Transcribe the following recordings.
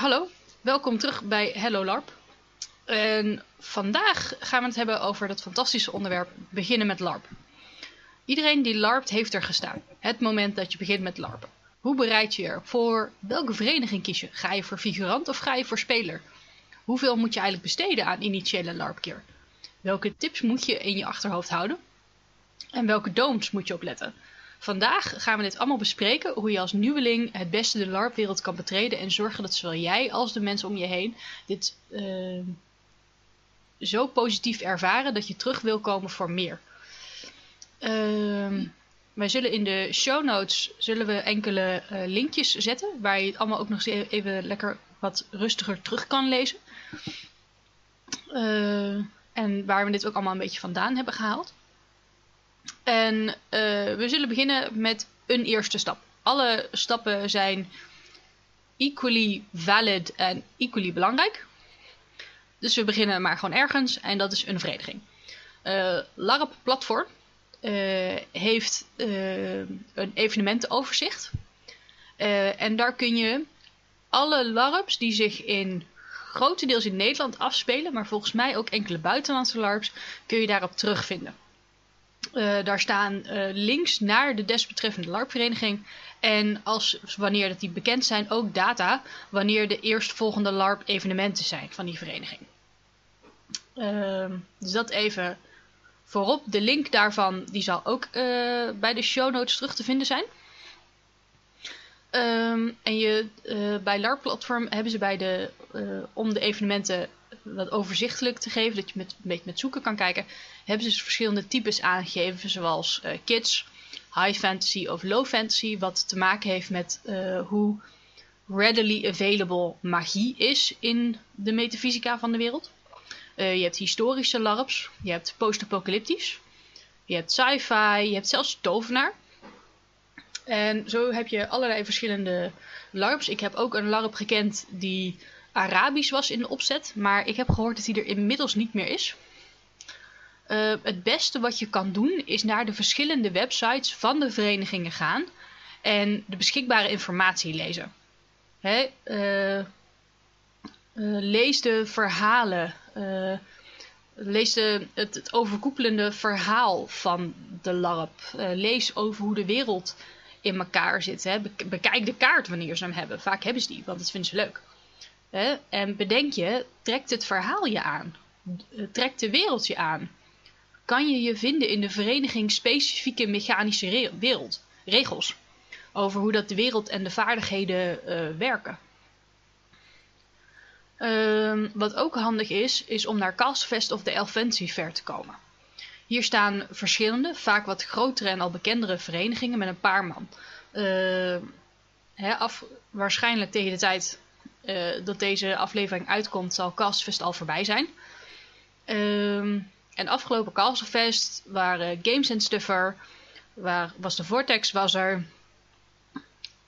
Hallo, welkom terug bij Hello LARP. En vandaag gaan we het hebben over dat fantastische onderwerp beginnen met LARP. Iedereen die LARPt heeft er gestaan. Het moment dat je begint met LARPen. Hoe bereid je je voor? Welke vereniging kies je? Ga je voor figurant of ga je voor speler? Hoeveel moet je eigenlijk besteden aan initiële LARP-keer? Welke tips moet je in je achterhoofd houden? En welke don'ts moet je opletten? Vandaag gaan we dit allemaal bespreken, hoe je als nieuweling het beste de LARP-wereld kan betreden en zorgen dat zowel jij als de mensen om je heen dit uh, zo positief ervaren dat je terug wil komen voor meer. Uh, wij zullen in de show notes zullen we enkele uh, linkjes zetten, waar je het allemaal ook nog eens even lekker wat rustiger terug kan lezen. Uh, en waar we dit ook allemaal een beetje vandaan hebben gehaald. En uh, we zullen beginnen met een eerste stap. Alle stappen zijn equally valid en equally belangrijk. Dus we beginnen maar gewoon ergens en dat is een vereniging. Uh, LARP Platform uh, heeft een evenementenoverzicht. en daar kun je alle LARPs die zich in grotendeels in Nederland afspelen, maar volgens mij ook enkele buitenlandse LARPs, kun je daarop terugvinden. Uh, daar staan uh, links naar de desbetreffende LARP-vereniging. En als, wanneer dat die bekend zijn, ook data wanneer de eerstvolgende LARP-evenementen zijn van die vereniging. Uh, dus dat even voorop. De link daarvan die zal ook uh, bij de show notes terug te vinden zijn. Um, en je, bij LARP-platform hebben ze bij de, om de evenementen wat overzichtelijk te geven, dat je met, een beetje met zoeken kan kijken, hebben ze dus verschillende types aangegeven, zoals uh, kids, high fantasy of low fantasy, wat te maken heeft met uh, hoe readily available magie is in de metafysica van de wereld. Uh, je hebt historische LARPs, je hebt post-apocalyptisch, je hebt sci-fi, je hebt zelfs tovenaar. En zo heb je allerlei verschillende LARPs. Ik heb ook een LARP gekend die Arabisch was in de opzet, maar ik heb gehoord dat hij er inmiddels niet meer is. Uh, het beste wat je kan doen is naar de verschillende websites van de verenigingen gaan en de beschikbare informatie lezen. Hè, uh, uh, lees de verhalen, lees de, het, het, overkoepelende verhaal van de LARP. lees over hoe de wereld in elkaar zit. Hè. Bekijk de kaart wanneer ze hem hebben. Vaak hebben ze die, want dat vinden ze leuk. En bedenk je, trekt het verhaal je aan? Trekt de wereld je aan? Kan je je vinden in de vereniging specifieke mechanische wereld, regels? Over hoe dat de wereld en de vaardigheden uh, werken. Uh, wat ook handig is, is om naar Castfest of de Elfancy Fair te komen. Hier staan verschillende, vaak wat grotere en al bekendere verenigingen met een paar man. Hè, af, waarschijnlijk tegen de tijd uh, dat deze aflevering uitkomt, zal Castfest al voorbij zijn. Um, en afgelopen Castlefest waren Games and Stuffer, waar was de Vortex, was er.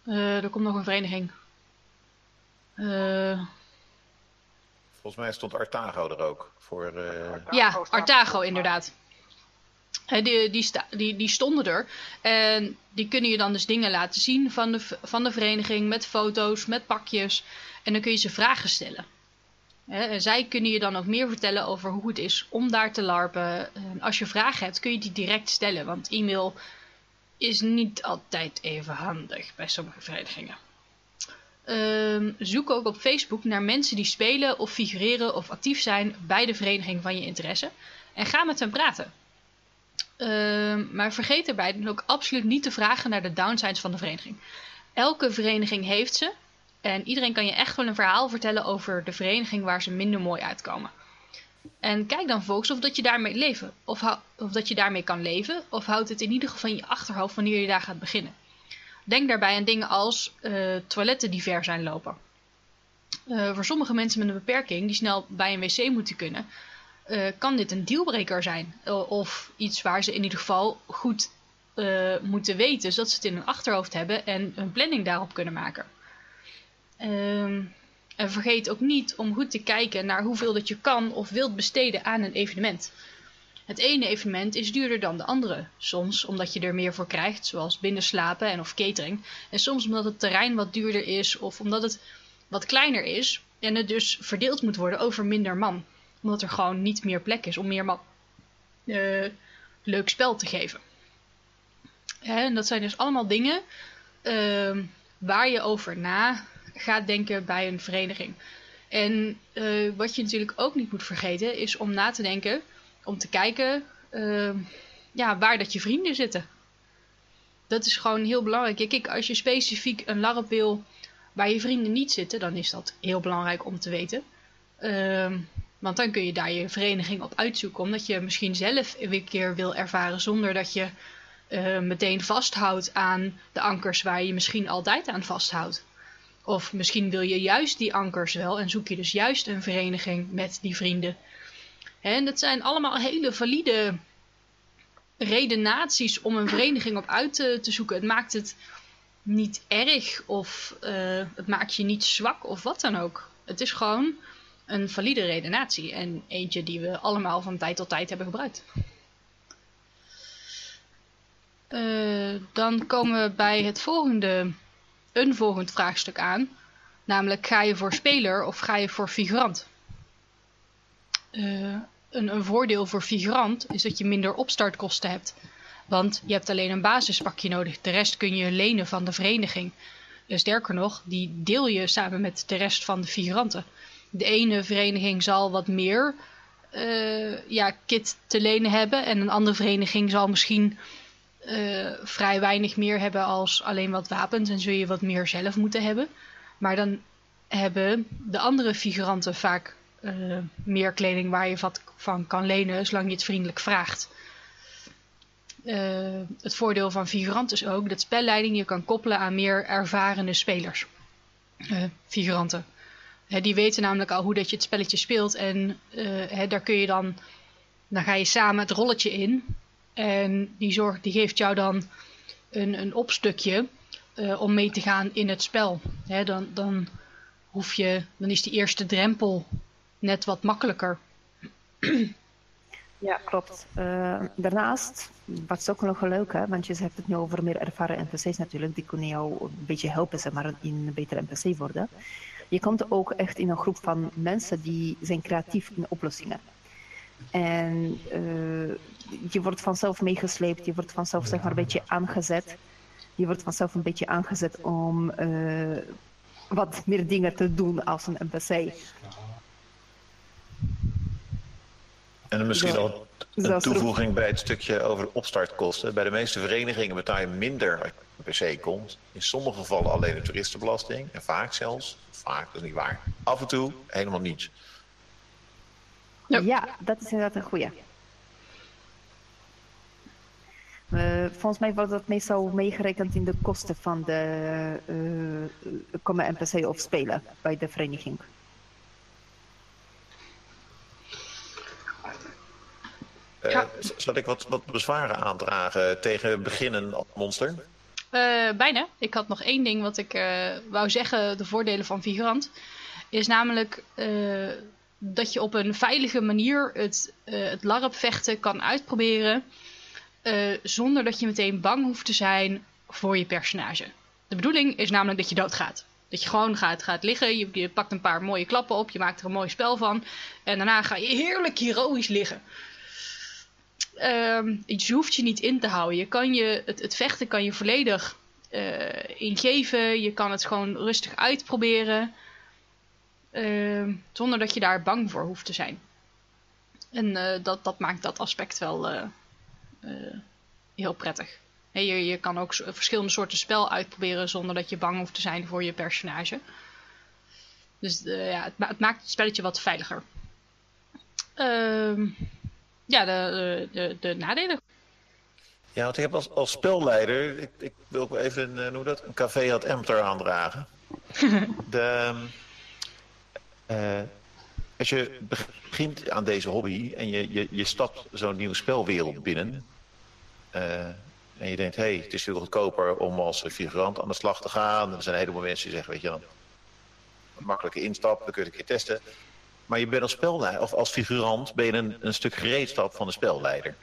Uh, er komt nog een vereniging. Uh, Volgens mij stond Artago er ook. Voor, ja, Artago inderdaad. Die, die, die, die, stonden er. En die kunnen je dan dus dingen laten zien van de, van de vereniging. Met foto's, met pakjes. En dan kun je ze vragen stellen. en zij kunnen je dan ook meer vertellen over hoe het is om daar te larpen. En als je vragen hebt, kun je die direct stellen. Want e-mail is niet altijd even handig bij sommige verenigingen. Um, zoek ook op Facebook naar mensen die spelen of figureren of actief zijn bij de vereniging van je interesse. En ga met hen praten. Uh, maar vergeet erbij ook absoluut niet te vragen naar de downsides van de vereniging. Elke vereniging heeft ze. En iedereen kan je echt wel een verhaal vertellen over de vereniging waar ze minder mooi uitkomen. En kijk dan volgens of dat je daarmee leven. Of, of dat je daarmee kan leven. Of houd het in ieder geval in je achterhoofd wanneer je daar gaat beginnen. Denk daarbij aan dingen als uh, toiletten die ver zijn lopen. Uh, voor sommige mensen met een beperking die snel bij een wc moeten kunnen, uh, kan dit een dealbreaker zijn. of iets waar ze in ieder geval goed moeten weten, zodat ze het in hun achterhoofd hebben en een planning daarop kunnen maken. Um, en vergeet ook niet om goed te kijken naar hoeveel dat je kan of wilt besteden aan een evenement. Het ene evenement is duurder dan de andere. Soms omdat je er meer voor krijgt, zoals binnenslapen en of catering. En soms omdat het terrein wat duurder is of omdat het wat kleiner is. En het dus verdeeld moet worden over minder man. Omdat er gewoon niet meer plek is om meer uh, leuk spel te geven. en dat zijn dus allemaal dingen uh, waar je over na gaat denken bij een vereniging. En uh, wat je natuurlijk ook niet moet vergeten is om na te denken, om te kijken ehm, ja, waar dat je vrienden zitten. Dat is gewoon heel belangrijk. Kijk, als je specifiek een LARP wil waar je vrienden niet zitten, dan is dat heel belangrijk om te weten. Uh, want dan kun je daar je vereniging op uitzoeken. Omdat je misschien zelf een keer wil ervaren zonder dat je uh, meteen vasthoudt aan de ankers waar je misschien altijd aan vasthoudt. Of misschien wil je juist die ankers wel en zoek je dus juist een vereniging met die vrienden. En dat zijn allemaal hele valide redenaties om een vereniging op uit te, zoeken. Het maakt het niet erg of uh, het maakt je niet zwak of wat dan ook. Het is gewoon een valide redenatie en eentje die we allemaal van tijd tot tijd hebben gebruikt. Uh, dan komen we bij het volgende, een volgend vraagstuk aan. Namelijk, ga je voor speler of ga je voor figurant? Uh, een, een voordeel voor figurant is dat je minder opstartkosten hebt. Want je hebt alleen een basispakje nodig. De rest kun je lenen van de vereniging. Sterker nog, die deel je samen met de rest van de figuranten. De ene vereniging zal wat meer uh, ja, kit te lenen hebben. En een andere vereniging zal misschien uh, vrij weinig meer hebben als alleen wat wapens. En zul je wat meer zelf moeten hebben. Maar dan hebben de andere figuranten vaak uh, meer kleding waar je wat van kan lenen, zolang je het vriendelijk vraagt. Het voordeel van figurant is ook dat spelleiding je kan koppelen aan meer ervarende spelers. Uh, die weten namelijk al hoe dat je het spelletje speelt en daar kun je dan, dan ga je samen het rolletje in en die, zorg, die geeft jou dan een, een opstukje om mee te gaan in het spel. dan, dan, hoef je, dan is die eerste drempel net wat makkelijker. Ja, klopt. Uh, daarnaast, wat is ook nog leuk, hè, want je hebt het nu over meer ervaren NPC's natuurlijk, die kunnen jou een beetje helpen, zeg maar, in een betere NPC worden. Je komt ook echt in een groep van mensen die zijn creatief in oplossingen. En uh, je wordt vanzelf meegesleept, je wordt vanzelf zeg maar een beetje aangezet. Je wordt vanzelf een beetje aangezet om uh, wat meer dingen te doen als een NPC. En misschien al een toevoeging bij het stukje over opstartkosten. Bij de meeste verenigingen betaal je minder als je per se komt. In sommige gevallen alleen de toeristenbelasting. En vaak zelfs, vaak, dat is niet waar, af en toe helemaal niets. Ja, ja dat is inderdaad een goede. Uh, volgens mij wordt dat meestal meegerekend in de kosten van de uh, komen NPC of spelen bij de vereniging. Ja. Uh, zal ik wat, wat bezwaren aandragen tegen beginnen als monster? Uh, bijna. Ik had nog één ding wat ik uh, wou zeggen, de voordelen van figurant. Is namelijk dat je op een veilige manier het, het LARP-vechten kan uitproberen. zonder dat je meteen bang hoeft te zijn voor je personage. De bedoeling is namelijk dat je doodgaat. Dat je gewoon gaat, gaat liggen, je, je pakt een paar mooie klappen op, je maakt er een mooi spel van. En daarna ga je heerlijk heroïs liggen. Um, je hoeft je niet in te houden. Je kan je, het, vechten kan je volledig uh, ingeven. Je kan het gewoon rustig uitproberen. Uh, zonder dat je daar bang voor hoeft te zijn. En uh, dat, dat maakt dat aspect wel eh, heel prettig. Je, je kan ook verschillende soorten spel uitproberen zonder dat je bang hoeft te zijn voor je personage. Dus ja, het, het, maakt het spelletje wat veiliger. Ehm ja, de, de, de nadelen. Ja, want ik heb als, als spelleider, ik, ik wil ook even uh, noem dat, een café had Emter aandragen. de, uh, als je begint aan deze hobby en je, je, je stapt zo'n nieuwe spelwereld binnen. Uh, en je denkt, hé, hey, het is veel goedkoper om als figurant aan de slag te gaan. En er zijn een heleboel mensen die zeggen, weet je dan, een makkelijke instap, dan kun je het een keer testen. Maar je bent als spelleider, of als figurant, ben je een, een stuk gereedschap van de spelleider.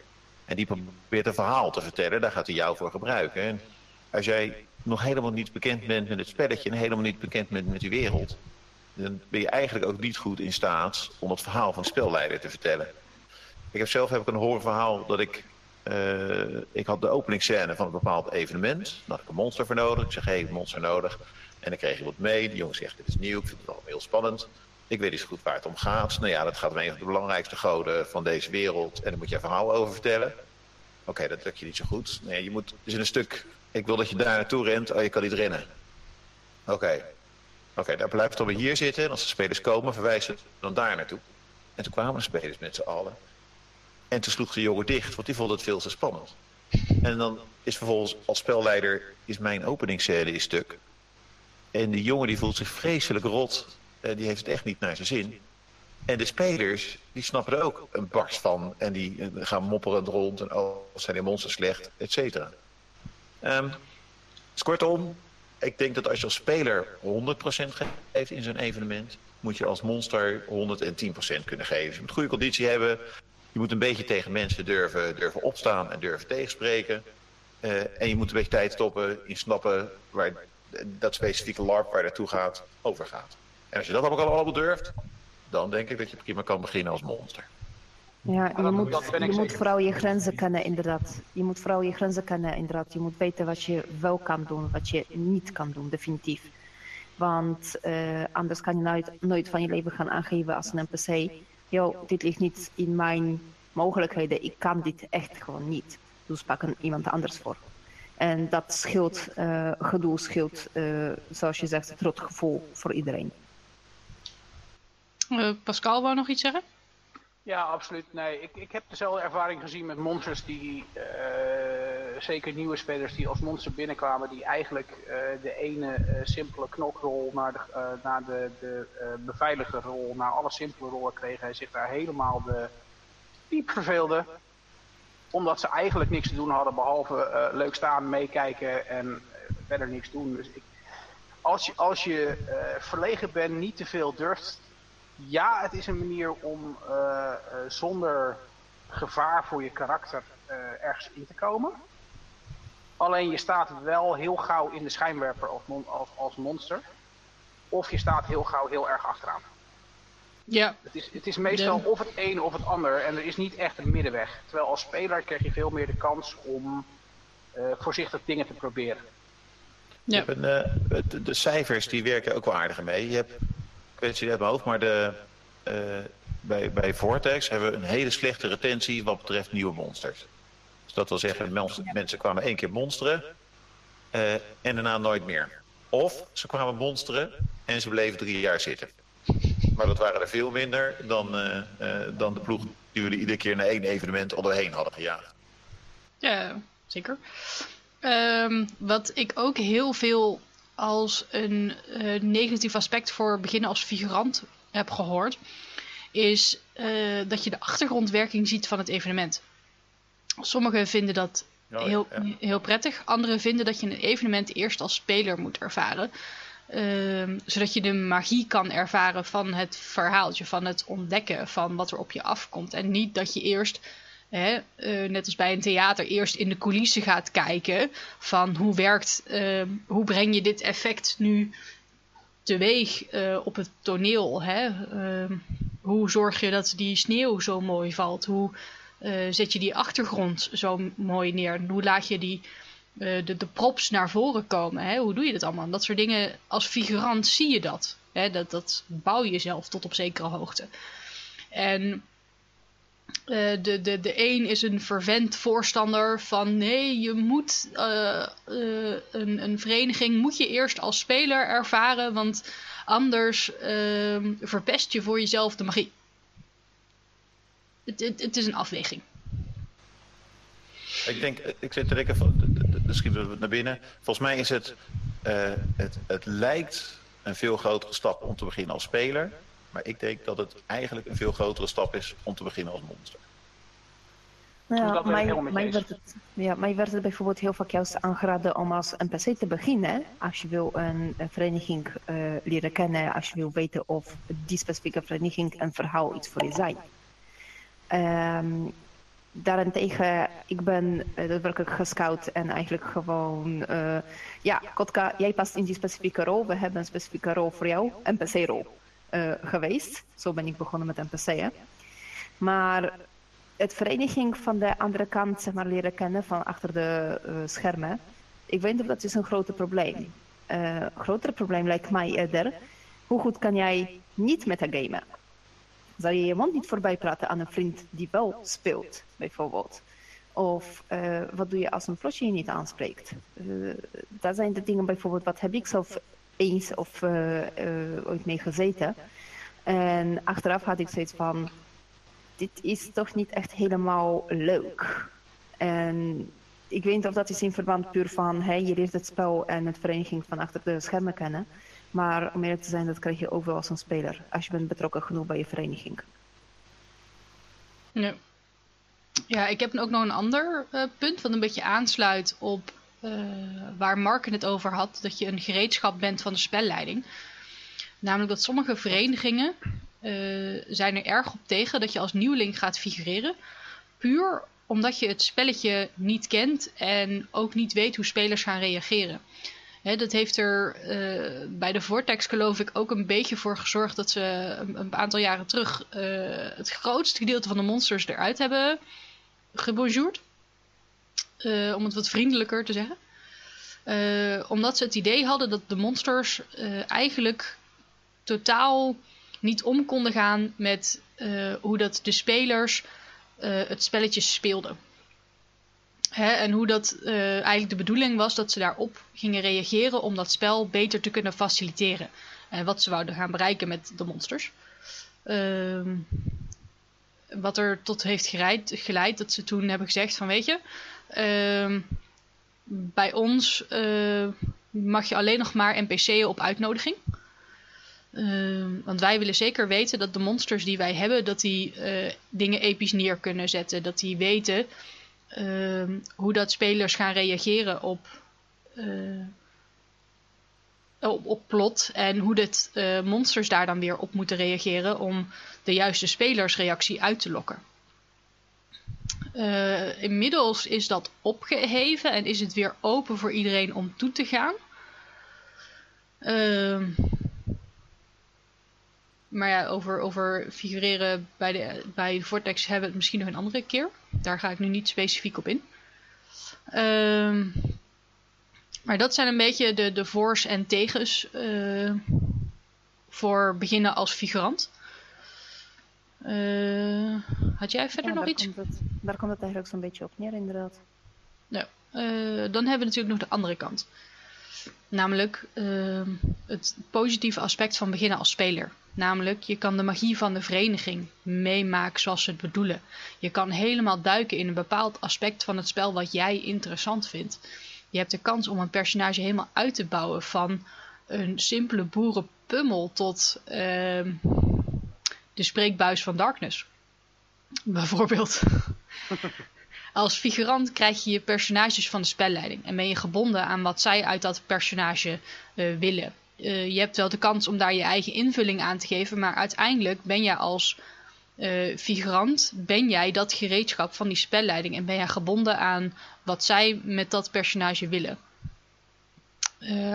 En die probeert een verhaal te vertellen, daar gaat hij jou voor gebruiken. En als jij nog helemaal niet bekend bent met het spelletje en helemaal niet bekend bent met die wereld, dan ben je eigenlijk ook niet goed in staat om het verhaal van de spelleider te vertellen. Ik heb zelf heb ik een hoorverhaal dat ik, uh, ik had de openingsscène van een bepaald evenement. Daar had ik een monster voor nodig. Ik zeg, hé, hey, monster nodig. En dan kreeg je wat mee. Die jongen zegt, dit is nieuw, ik vind het allemaal heel spannend. Ik weet niet zo goed waar het om gaat. Nou ja, dat gaat om een van de belangrijkste goden van deze wereld. En daar moet je een verhaal over vertellen. Oké, dat lukt je niet zo goed. Nee, je moet, dus een stuk, ik wil dat je daar naartoe rent. Oh, je kan niet rennen. Oké. Oké, daar blijft dan weer hier zitten. En als de spelers komen, verwijzen dan daar naartoe. En toen kwamen de spelers met z'n allen. En toen sloeg de jongen dicht, want die vond het veel te spannend. En dan is vervolgens als spelleider is mijn openingsscène is stuk. En die jongen die voelt zich vreselijk rot. Uh, die heeft het echt niet naar zijn zin. En de spelers, die snappen er ook een barst van. En die uh, gaan mopperend rond. En oh, zijn die monsters slecht, et cetera. Dus kortom, ik denk dat als je als speler 100% geeft in zo'n evenement... moet je als monster 110% kunnen geven. je moet goede conditie hebben. Je moet een beetje tegen mensen durven, durven opstaan en durven tegenspreken. Uh, en je moet een beetje tijd stoppen in snappen waar dat specifieke LARP waar naartoe gaat, overgaat. En als je dat allemaal, allemaal durft, dan denk ik dat je prima kan beginnen als monster. Ja, je moet, je moet vooral je grenzen kennen, inderdaad. Je moet vooral je grenzen kennen, inderdaad. Je moet weten wat je wel kan doen, wat je niet kan doen, definitief. Want uh, anders kan je nooit, nooit van je leven gaan aangeven als een NPC. Yo, dit ligt niet in mijn mogelijkheden. Ik kan dit echt gewoon niet. Dus pak een iemand anders voor. En dat scheelt, uh, gedoe scheelt, uh, zoals je zegt, het rotgevoel voor iedereen. Uh, Pascal wou nog iets zeggen? Ja, absoluut. Nee, ik, ik heb dezelfde ervaring gezien met monsters die, zeker nieuwe spelers die als monster binnenkwamen, die eigenlijk de ene simpele knokrol naar de, naar de, de beveiligde rol, naar alle simpele rollen kregen en zich daar helemaal de piep verveelde omdat ze eigenlijk niks te doen hadden behalve leuk staan, meekijken en verder niks doen. Dus ik, als je, als je verlegen bent, niet te veel durft, ja, het is een manier om zonder gevaar voor je karakter ergens in te komen. Alleen je staat wel heel gauw in de schijnwerper als, als, als monster. Of je staat heel gauw heel erg achteraan. Ja. Het is, het is meestal of het een of het ander en er is niet echt een middenweg. Terwijl als speler krijg je veel meer de kans om uh, voorzichtig dingen te proberen. Ja. Een, uh, de, de, cijfers die werken ook wel aardig mee. Je hebt, weet het niet uit mijn hoofd, maar de, uh, bij, bij Vortex hebben we een hele slechte retentie wat betreft nieuwe monsters. Dus dat wil zeggen, mensen, mensen kwamen één keer monsteren en daarna nooit meer. Of ze kwamen monsteren en ze bleven drie jaar zitten. Maar dat waren er veel minder dan, uh, uh, dan de ploeg die jullie iedere keer naar één evenement onderheen hadden gejaagd. Ja, zeker. Um, wat ik ook heel veel als een uh, negatief aspect voor beginnen als figurant heb gehoord, is dat je de achtergrondwerking ziet van het evenement. Sommigen vinden dat oh, heel, ja. heel prettig, anderen vinden dat je een evenement eerst als speler moet ervaren. Uh, zodat je de magie kan ervaren van het verhaaltje, van het ontdekken van wat er op je afkomt. En niet dat je eerst, hè, uh, net als bij een theater, eerst in de coulissen gaat kijken van hoe werkt, uh, hoe breng je dit effect nu teweeg eh, op het toneel. Hè? Ehm, hoe zorg je dat die sneeuw zo mooi valt? Hoe eh, zet je die achtergrond zo mooi neer? Hoe laat je die de, de props naar voren komen. Hè? Hoe doe je dat allemaal? Dat soort dingen, als figurant zie je dat. Hè? Dat, dat bouw je zelf tot op zekere hoogte. En uh, de, de, de een is een vervent voorstander van nee, je moet uh, een, een vereniging moet je eerst als speler ervaren, want anders ehm, verpest je voor jezelf de magie. Het, het, het is een afweging. Ik denk, ik zit te denken schieten we naar binnen. Volgens mij is het, het, het lijkt een veel grotere stap om te beginnen als speler. Maar ik denk dat het eigenlijk een veel grotere stap is om te beginnen als monster. Ja, mij, mij, werd het, ja, mij werd het bijvoorbeeld heel vaak juist aangeraden om als NPC te beginnen. Als je wil een, een vereniging uh, leren kennen, als je wil weten of die specifieke vereniging een verhaal iets voor je zijn. Um, daarentegen, ik ben uh, daadwerkelijk gescout en eigenlijk gewoon, uh, ja, Kotka, jij past in die specifieke rol. We hebben een specifieke rol voor jou, NPC-rol. Uh, geweest. Zo ben ik begonnen met NPC'en. Maar het vereniging van de andere kant zeg maar, leren kennen van achter de uh, schermen. Ik weet of dat is een groot probleem. Uh, grotere probleem lijkt mij eerder. Hoe goed kan jij niet met haar gamen? Zal je je mond niet voorbij praten aan een vriend die wel speelt, bijvoorbeeld? Of wat doe je als een vlosje je niet aanspreekt? Uh, dat zijn de dingen bijvoorbeeld, wat heb ik zelf eens of uh, ooit mee gezeten. En achteraf had ik zoiets van, dit is toch niet echt helemaal leuk. En ik weet niet of dat is in verband puur van, hey, je leert het spel en het vereniging van achter de schermen kennen. Maar om eerlijk te zijn, dat krijg je overal als een speler. Als je bent betrokken genoeg bij je vereniging. Ja. Ja, ik heb ook nog een ander uh, punt wat een beetje aansluit op uh, waar Mark het over had. Dat je een gereedschap bent van de spelleiding. Namelijk dat sommige verenigingen uh, zijn er erg op tegen dat je als nieuweling gaat figureren. Puur omdat je het spelletje niet kent en ook niet weet hoe spelers gaan reageren. Dat heeft er uh, bij de Vortex geloof ik ook een beetje voor gezorgd dat ze een, aantal jaren terug het grootste gedeelte van de monsters eruit hebben gebonjourd. Uh, om het wat vriendelijker te zeggen. omdat ze het idee hadden dat de monsters eigenlijk totaal niet om konden gaan met hoe dat de spelers het spelletje speelden. Hè, en hoe dat eigenlijk de bedoeling was dat ze daarop gingen reageren om dat spel beter te kunnen faciliteren. En wat ze wouden gaan bereiken met de monsters. Uh, wat er tot heeft geleid, dat ze toen hebben gezegd van weet je, bij ons uh, mag je alleen nog maar NPC'en op uitnodiging. Ehm, want wij willen zeker weten dat de monsters die wij hebben, dat die uh, dingen episch neer kunnen zetten. Dat die weten uh, hoe dat spelers gaan reageren op, uh, op, op, plot. En hoe uh, monsters daar dan weer op moeten reageren om de juiste spelersreactie uit te lokken. Uh, inmiddels is dat opgeheven en is het weer open voor iedereen om toe te gaan. Uh, maar ja, over, over figureren bij de, bij Vortex hebben we het misschien nog een andere keer. Daar ga ik nu niet specifiek op in. Uh, maar dat zijn een beetje de, de voor's en tegens uh, voor beginnen als figurant. Uh, had jij verder ja, nog iets? Komt het, daar komt het eigenlijk zo'n beetje op neer, inderdaad. Nou, dan hebben we natuurlijk nog de andere kant. Namelijk het positieve aspect van beginnen als speler. Namelijk, je kan de magie van de vereniging meemaken zoals ze het bedoelen. Je kan helemaal duiken in een bepaald aspect van het spel wat jij interessant vindt. Je hebt de kans om een personage helemaal uit te bouwen van een simpele boerenpummel tot uh, de spreekbuis van Darkness. Bijvoorbeeld. Als figurant krijg je je personages van de spelleiding en ben je gebonden aan wat zij uit dat personage uh, willen uh, je hebt wel de kans om daar je eigen invulling aan te geven, maar uiteindelijk ben jij als uh, figurant, ben jij dat gereedschap van die spelleiding en ben jij gebonden aan wat zij met dat personage willen.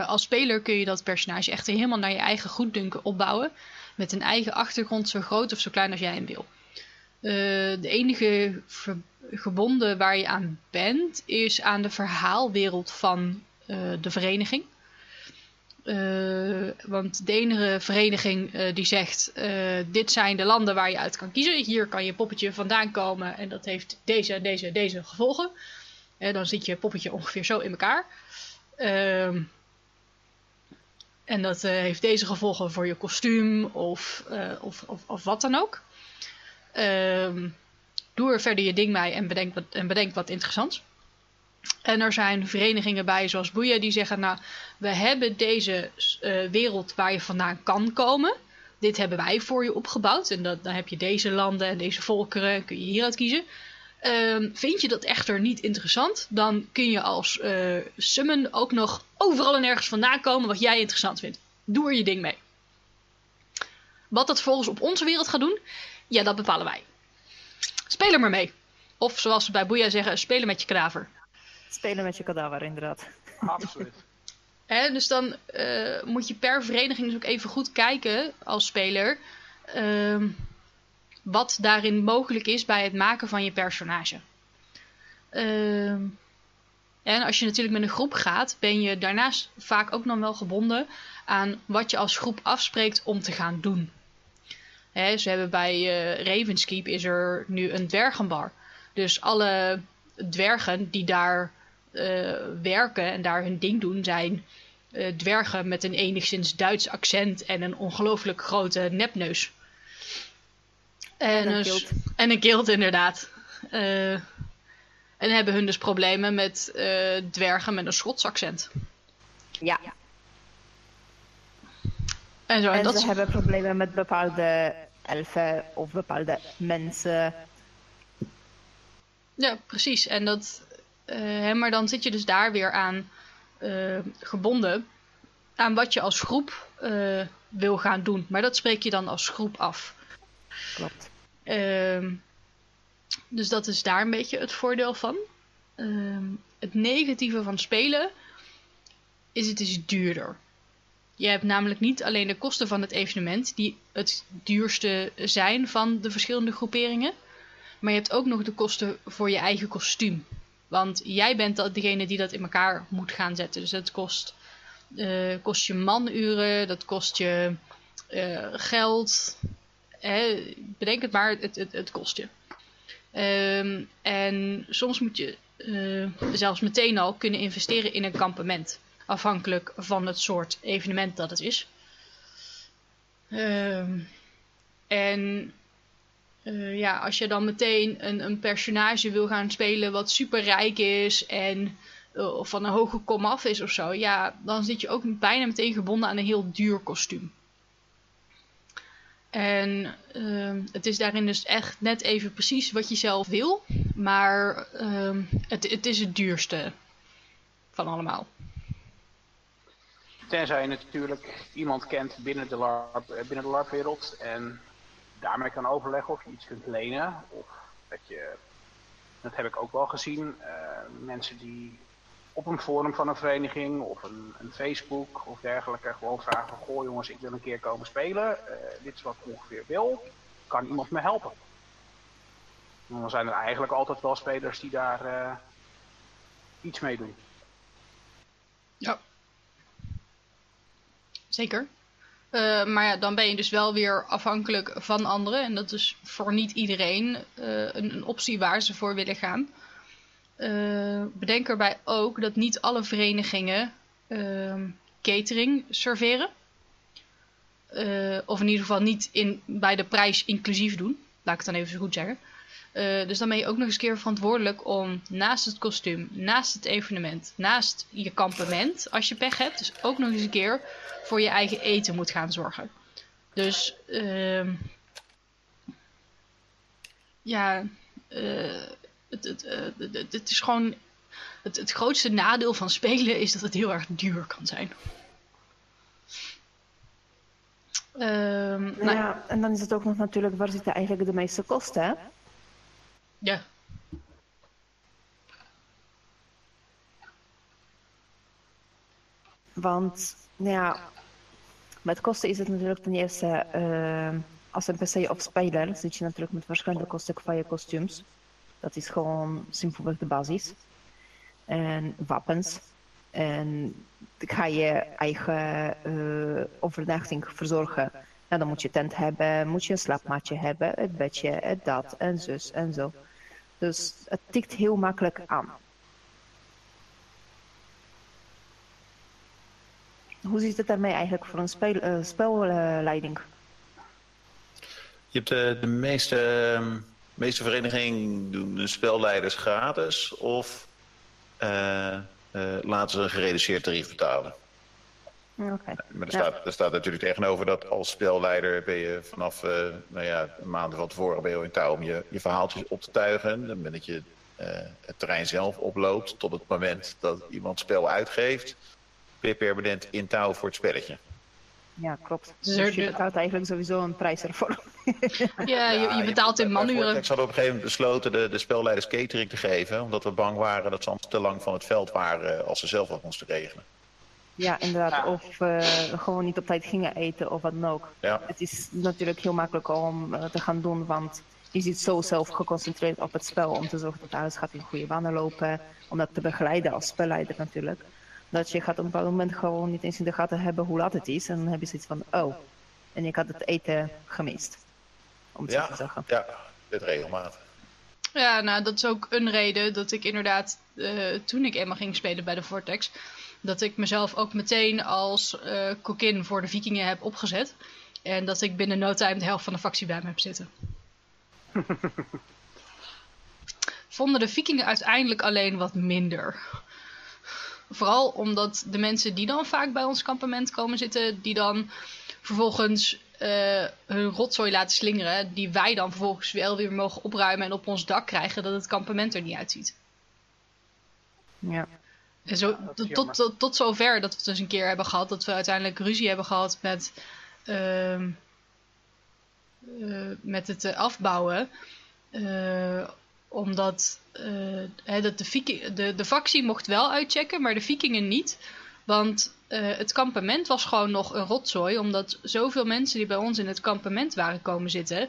Als speler kun je dat personage echt helemaal naar je eigen goeddunken opbouwen, met een eigen achtergrond zo groot of zo klein als jij hem wil. de enige gebonden waar je aan bent, is aan de verhaalwereld van de vereniging. Uh, want de enige vereniging die zegt: dit zijn de landen waar je uit kan kiezen. Hier kan je poppetje vandaan komen en dat heeft deze, deze, deze gevolgen. En dan zit je poppetje ongeveer zo in elkaar. En dat heeft deze gevolgen voor je kostuum of, of, of, of, wat dan ook. Ehm, doe er verder je ding mee en bedenk wat, en bedenk wat interessants. En er zijn verenigingen bij, zoals Boeien, die zeggen: Nou, we hebben deze uh, wereld waar je vandaan kan komen. Dit hebben wij voor je opgebouwd. En dat, dan heb je deze landen en deze volkeren, kun je hieruit kiezen. Uh, vind je dat echter niet interessant, dan kun je als uh, summon ook nog overal en ergens vandaan komen wat jij interessant vindt. Doe er je ding mee. Wat dat volgens op onze wereld gaat doen, ja, dat bepalen wij. Speel er maar mee. Of zoals ze bij Boeia zeggen, spelen met je kadaver. Spelen met je kadaver, inderdaad. Absoluut. Hè, dus dan eh, moet je per vereniging dus ook even goed kijken als speler. ehm, wat daarin mogelijk is bij het maken van je personage. Ehm, en als je natuurlijk met een groep gaat, ben je daarnaast vaak ook nog wel gebonden aan wat je als groep afspreekt om te gaan doen. Hè, ze hebben bij eh Ravenskeep is er nu een dwergenbar. Dus alle dwergen die daar eh, werken en daar hun ding doen, zijn eh, dwergen met een enigszins Duits accent en een ongelooflijk grote nepneus. En een s- En een inderdaad. Eh, en hebben hun dus problemen met eh, dwergen met een Schots accent. Ja, En, zo, en en dat ze is- hebben problemen met bepaalde elfen of bepaalde mensen. Ja, precies. En dat, eh, hè, maar dan zit je dus daar weer aan eh, gebonden aan wat je als groep eh, wil gaan doen. Maar dat spreek je dan als groep af. Klopt. Ehm, dus dat is daar een beetje het voordeel van. Ehm, het negatieve van spelen is het is duurder. Je hebt namelijk niet alleen de kosten van het evenement, die het duurste zijn van de verschillende groeperingen. Maar je hebt ook nog de kosten voor je eigen kostuum. Want jij bent degene die dat in elkaar moet gaan zetten. Dus dat kost, eh, kost je manuren, dat kost je eh, geld. Hè, bedenk het maar, het, het, het kost je. Ehm, en soms moet je eh, zelfs meteen al kunnen investeren in een kampement. Afhankelijk van het soort evenement dat het is. Ehm, en eh, ja, als je dan meteen een, een personage wil gaan spelen wat super rijk is en eh, of van een hoge kom af is of zo, ja, dan zit je ook bijna meteen gebonden aan een heel duur kostuum. En ehm, het is daarin dus echt net even precies wat je zelf wil, maar ehm, het, het is het duurste van allemaal. Tenzij je natuurlijk iemand kent binnen de LARP, eh, LARP-wereld en daarmee kan overleggen of je iets kunt lenen. Of dat je, dat heb ik ook wel gezien, eh, mensen die op een forum van een vereniging of een, een Facebook of dergelijke gewoon vragen goh jongens, ik wil een keer komen spelen, Eh, dit is wat ik ongeveer wil, kan iemand me helpen? En dan zijn er eigenlijk altijd wel spelers die daar eh, iets mee doen. Ja. Zeker. Eh, maar ja, dan ben je dus wel weer afhankelijk van anderen. En dat is voor niet iedereen een, een optie waar ze voor willen gaan. Eh, bedenk erbij ook dat niet alle verenigingen ehm, catering serveren. Eh, of in ieder geval niet in, bij de prijs inclusief doen. Laat ik het dan even zo goed zeggen. Eh, dus dan ben je ook nog eens een keer verantwoordelijk om naast het kostuum, naast het evenement, naast je kampement, als je pech hebt, dus ook nog eens een keer voor je eigen eten moet gaan zorgen. Dus ehm, ja, het, het, eh, het, is gewoon het, het grootste nadeel van spelen is dat het heel erg duur kan zijn. Ehm, nou, Ja, en dan is het ook nog natuurlijk, waar zitten eigenlijk de meeste kosten? Hè? ja. Want nou ja, met kosten is het natuurlijk ten eerste, eh, als NPC of speler zit je natuurlijk met verschillende kosten qua je kostuums. Dat is gewoon simpelweg de basis. En wapens. En ga je eigen eh, overnachting verzorgen. Nou, dan moet je tent hebben, moet je een slaapmatje hebben, het bedje, het dat en zus en zo. Dus het tikt heel makkelijk aan. Hoe zit het daarmee eigenlijk voor een eh, spelleiding? Je hebt de, de meeste, ehm, meeste verenigingen doen de spelleiders gratis of eh, eh, laten ze een gereduceerd tarief betalen. Oké. Maar er Ja. staat, er staat natuurlijk tegenover dat als spelleider ben je vanaf eh, nou ja, maanden van tevoren ben je in touw om je, je verhaaltjes op te tuigen. Dan ben dat je eh, het terrein zelf oploopt tot het moment dat iemand spel uitgeeft. Ben je permanent in touw voor het spelletje. Ja, klopt. Dus je betaalt eigenlijk sowieso een prijs ervoor. Ja, je, je betaalt in manuren. Vortex hadden op een gegeven moment besloten de, de spelleiders catering te geven. Omdat we bang waren dat ze anders te lang van het veld waren als ze zelf wat moesten regelen. Ja, inderdaad. Ja. Of eh, gewoon niet op tijd gingen eten of wat dan ook. Ja. Het is natuurlijk heel makkelijk om eh, te gaan doen, want je zit zo zelf geconcentreerd op het spel om te zorgen dat alles gaat in goede banen lopen. Om dat te begeleiden als spelleider natuurlijk. Dat je gaat op een bepaald moment gewoon niet eens in de gaten hebben hoe laat het is. En dan heb je zoiets van, oh, en ik had het eten gemist. Om het zo te Ja, zeggen. ja, dit regelmatig. Ja, nou, dat is ook een reden dat ik inderdaad, eh, toen ik eenmaal ging spelen bij de Vortex, dat ik mezelf ook meteen als eh kokin voor de vikingen heb opgezet. En dat ik binnen no time de helft van de factie bij me heb zitten. Vonden de vikingen uiteindelijk alleen wat minder. Vooral omdat de mensen die dan vaak bij ons kampement komen zitten, die dan vervolgens eh, hun rotzooi laten slingeren, die wij dan vervolgens wel weer mogen opruimen en op ons dak krijgen, dat het kampement er niet uitziet. Ja. En zo, tot, tot zover dat we het dus een keer hebben gehad dat we uiteindelijk ruzie hebben gehad met, ehm, eh, met het eh, afbouwen. Omdat eh, hè, dat de, Viking, de, de factie mocht wel uitchecken, maar de vikingen niet. Want eh, het kampement was gewoon nog een rotzooi. Omdat zoveel mensen die bij ons in het kampement waren komen zitten.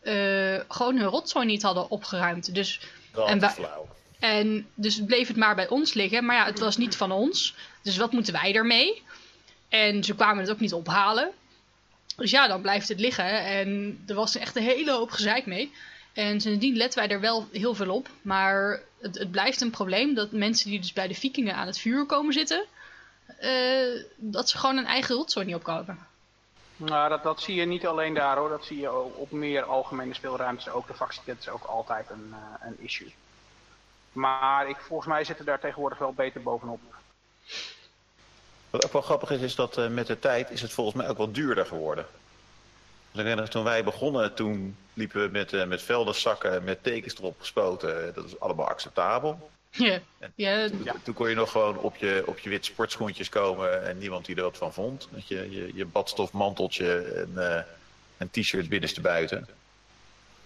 eh, gewoon hun rotzooi niet hadden opgeruimd. Dus Dat En flauw. en dus bleef het maar bij ons liggen. Maar ja, het was niet van ons. Dus wat moeten wij ermee? En ze kwamen het ook niet ophalen. Dus ja, dan blijft het liggen. En er was echt een hele hoop gezeik mee. En sindsdien letten wij er wel heel veel op. Maar het, het blijft een probleem dat mensen die dus bij de vikingen aan het vuur komen zitten... eh, dat ze gewoon een eigen rotzooi niet opkomen. Nou, dat, dat zie je niet alleen daar hoor. Dat zie je ook op meer algemene speelruimtes. Ook de factietent is ook altijd een, eh, een issue. Maar ik, volgens mij zitten daar tegenwoordig wel beter bovenop. Wat ook wel grappig is, is dat eh, met de tijd is het volgens mij ook wel duurder geworden. Dus ik herinner, toen wij begonnen, toen liepen we met, eh met veldenzakken met tekens erop gespoten. Dat is allemaal acceptabel. Ja, ja, Toen, Ja. toen kon je nog gewoon op je, op je wit sportschoentjes komen en niemand die er wat van vond. Dat je, je, je badstofmanteltje en eh, een t-shirt binnenste buiten.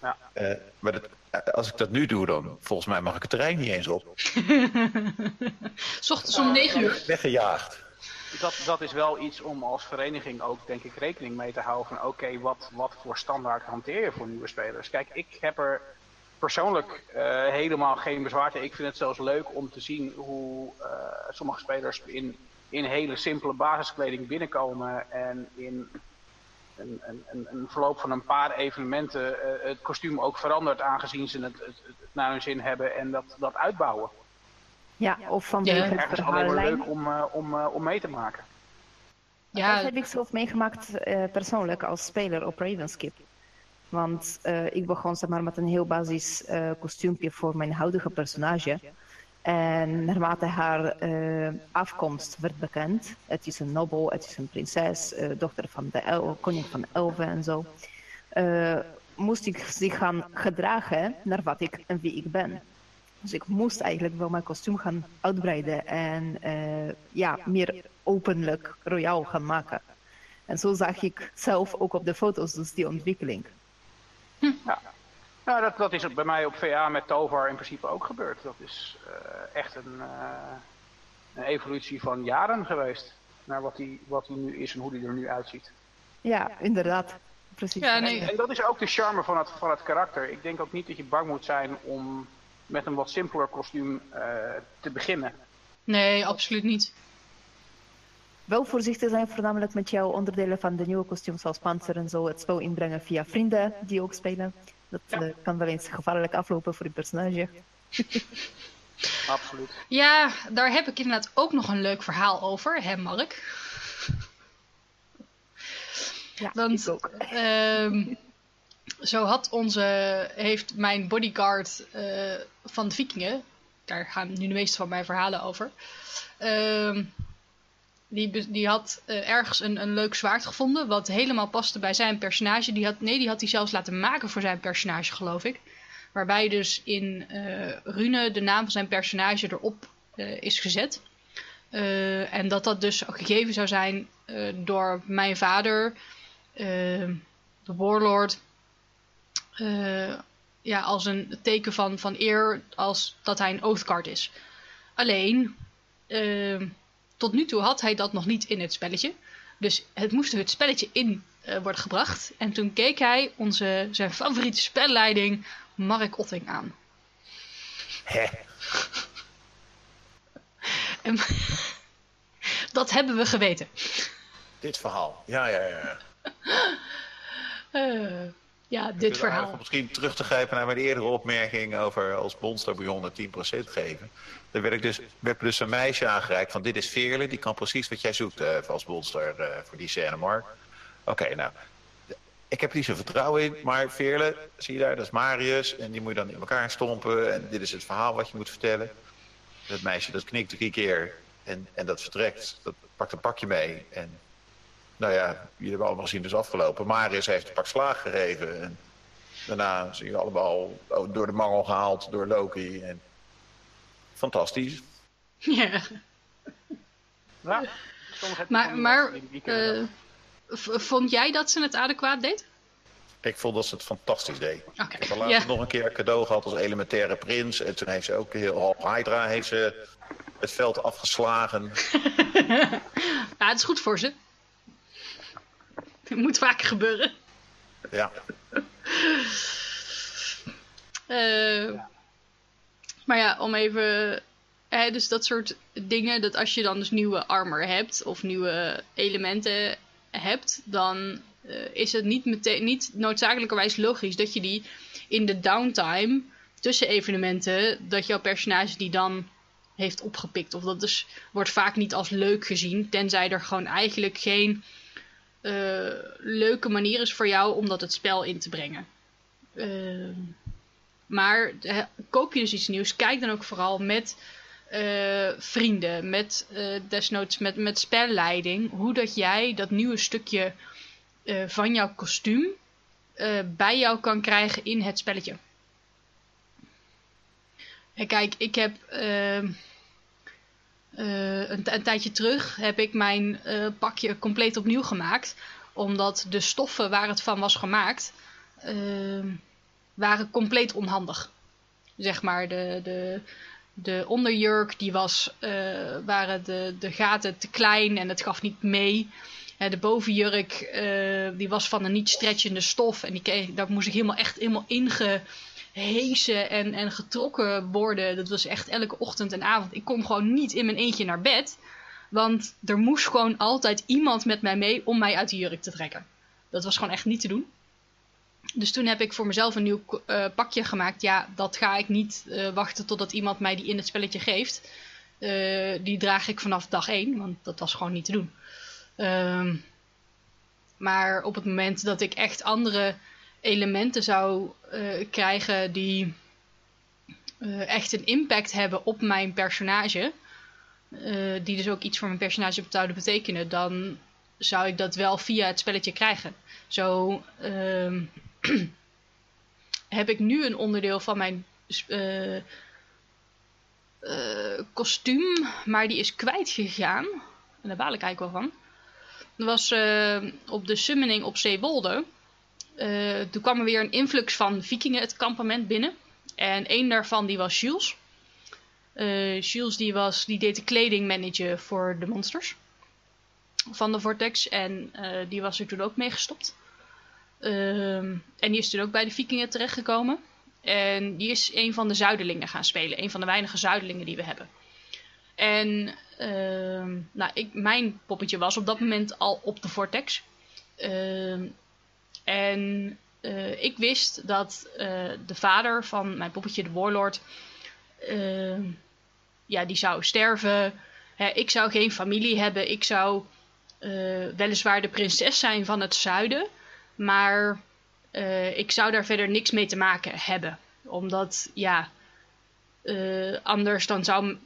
Ja. Eh, maar dat, als ik dat nu doe, dan volgens mij mag ik het terrein niet eens op. S ochtends om 9 uur. Weggejaagd. Dat, is wel iets om als vereniging ook denk ik rekening mee te houden van oké, wat, wat voor standaard hanteer je voor nieuwe spelers? Kijk, ik heb er persoonlijk eh, helemaal geen bezwaar tegen. Ik vind het zelfs leuk om te zien hoe eh, sommige spelers in, in hele simpele basiskleding binnenkomen en in een, een, een, verloop van een paar evenementen eh, het kostuum ook verandert aangezien ze het, het, het naar hun zin hebben en dat, dat uitbouwen. Ja, of vanwege Ja. het maar verhaallijn. leuk om, eh, om, eh, om mee te maken. Ja, Dat heb ik zelf meegemaakt eh, persoonlijk als speler op Ravenskip. Want eh, ik begon zeg maar, met een heel basis eh, kostuumpje voor mijn huidige personage. En naarmate haar eh, afkomst werd bekend, het is een nobel, het is een prinses, eh, dochter van de el koning van de elfen en zo, eh, moest ik zich gaan gedragen naar wat ik en wie ik ben. Dus ik moest eigenlijk wel mijn kostuum gaan uitbreiden en eh, ja, meer openlijk royaal gaan maken. En zo zag ik zelf ook op de foto's dus die ontwikkeling. Ja, nou, dat, dat is ook bij mij op VA met Tovar in principe ook gebeurd. Dat is eh, echt een, eh, een evolutie van jaren geweest. Naar wat hij wat die nu is en hoe hij er nu uitziet. Ja, inderdaad. Precies. Ja, nee. En dat is ook de charme van het, van het karakter. Ik denk ook niet dat je bang moet zijn om met een wat simpeler kostuum eh, te beginnen. nee, absoluut niet. Wel voorzichtig zijn voornamelijk met jouw onderdelen van de nieuwe kostuums zoals panzer en zo het spel inbrengen via vrienden die ook spelen. Dat Ja. eh, kan wel eens gevaarlijk aflopen voor je personage. Absoluut. Ja, daar heb ik inderdaad ook nog een leuk verhaal over, hè Mark? Ja, Want ik ook. ehm, zo had onze, heeft mijn bodyguard eh, van de vikingen, daar gaan nu de meeste van mijn verhalen over, ehm, die, die had eh, ergens een, een leuk zwaard gevonden, wat helemaal paste bij zijn personage. Die had, nee, die had hij zelfs laten maken voor zijn personage, geloof ik. Waarbij dus in eh rune de naam van zijn personage erop is gezet. En dat dat dus gegeven zou zijn door mijn vader, de warlord. Eh, ja, als een teken van, van eer, als dat hij een oathguard is. Alleen, eh, tot nu toe had hij dat nog niet in het spelletje. Dus het moest er het spelletje in uh, worden gebracht. En toen keek hij onze, zijn favoriete spelleiding, Mark Otting, aan. Hè? En, dat hebben we geweten. Dit verhaal. Ja, ja, ja. Uh, ja, dit verhaal. Misschien terug te grijpen naar mijn eerdere opmerking over als monsterbouillon 10% geven. Dan werd, ik dus, werd dus een meisje aangereikt van dit is Veerle, die kan precies wat jij zoekt uh, als monster uh, voor die scène, Mark. Oké, nou, ik heb er niet zo vertrouwen in, maar Veerle, zie je daar, dat is Marius. En die moet je dan in elkaar stompen en dit is het verhaal wat je moet vertellen. Dat meisje dat knikt drie keer en, en dat vertrekt, dat pakt een pakje mee en nou ja, jullie hebben allemaal gezien, dus afgelopen. Marius heeft een pak slaag gegeven. En daarna zijn jullie allemaal door de mangel gehaald door Loki. En... Fantastisch. Ja. ja maar maar uh, vond jij dat ze het adequaat deed? Ik vond dat ze het fantastisch deed. Okay. Ik heb laatst nog een keer cadeau gehad als elementaire prins. En toen heeft ze ook heel Hydra heeft ze het veld afgeslagen. ja, het is goed voor ze. Het moet vaker gebeuren. Ja. Uh, maar ja, om even. Hè, dus dat soort dingen, dat als je dan dus nieuwe armor hebt of nieuwe elementen hebt, dan uh, is het niet, meteen, niet noodzakelijkerwijs logisch dat je die in de downtime tussen evenementen, dat jouw personage die dan heeft opgepikt. Of dat dus wordt vaak niet als leuk gezien, tenzij er gewoon eigenlijk geen uh, leuke manier is voor jou om dat het spel in te brengen. Uh, maar koop je dus iets nieuws, kijk dan ook vooral met uh, vrienden, met desnoods met, met spelleiding, hoe dat jij dat nieuwe stukje van jouw kostuum bij jou kan krijgen in het spelletje. En kijk, ik heb ehm, uh, een, een, tijdje terug heb ik mijn uh, pakje compleet opnieuw gemaakt. Omdat de stoffen waar het van was gemaakt, uh, waren compleet onhandig. Zeg maar, de, de, de onderjurk, die was, uh, waren de, de gaten te klein en het gaf niet mee. de bovenjurk, die was van een niet stretchende stof. En die daar moest ik helemaal echt helemaal inge hezen en, en getrokken worden. Dat was echt elke ochtend en avond. Ik kon gewoon niet in mijn eentje naar bed. Want er moest gewoon altijd iemand met mij mee om mij uit de jurk te trekken. Dat was gewoon echt niet te doen. Dus toen heb ik voor mezelf een nieuw uh, pakje gemaakt. Ja, dat ga ik niet uh, wachten totdat iemand mij die in het spelletje geeft. Uh, die draag ik vanaf dag 1, want dat was gewoon niet te doen. Ehm, maar op het moment dat ik echt andere elementen zou uh, krijgen die uh, echt een impact hebben op mijn personage, uh, die dus ook iets voor mijn personage zouden betekenen, dan zou ik dat wel via het spelletje krijgen. Zo ehm, heb ik nu een onderdeel van mijn kostuum, maar die is kwijtgegaan. En daar baal ik eigenlijk wel van. Dat was op de summoning op Zeewolde uh, toen kwam er weer een influx van vikingen het kampement binnen. En één daarvan die was Jules. Uh, Jules die, was, die deed de kleding managen voor de monsters van de Vortex. En uh, die was er toen ook mee gestopt. Ehm, en die is toen ook bij de vikingen terechtgekomen. En die is een van de zuidelingen gaan spelen. Een van de weinige zuidelingen die we hebben. En ehm, nou, ik, mijn poppetje was op dat moment al op de Vortex. Ehm, en uh, ik wist dat uh, de vader van mijn poppetje, de Warlord, uh, ja, die zou sterven. Hè, ik zou geen familie hebben. Ik zou weliswaar de prinses zijn van het zuiden. Maar ik zou daar verder niks mee te maken hebben. Omdat, ja, anders dan zou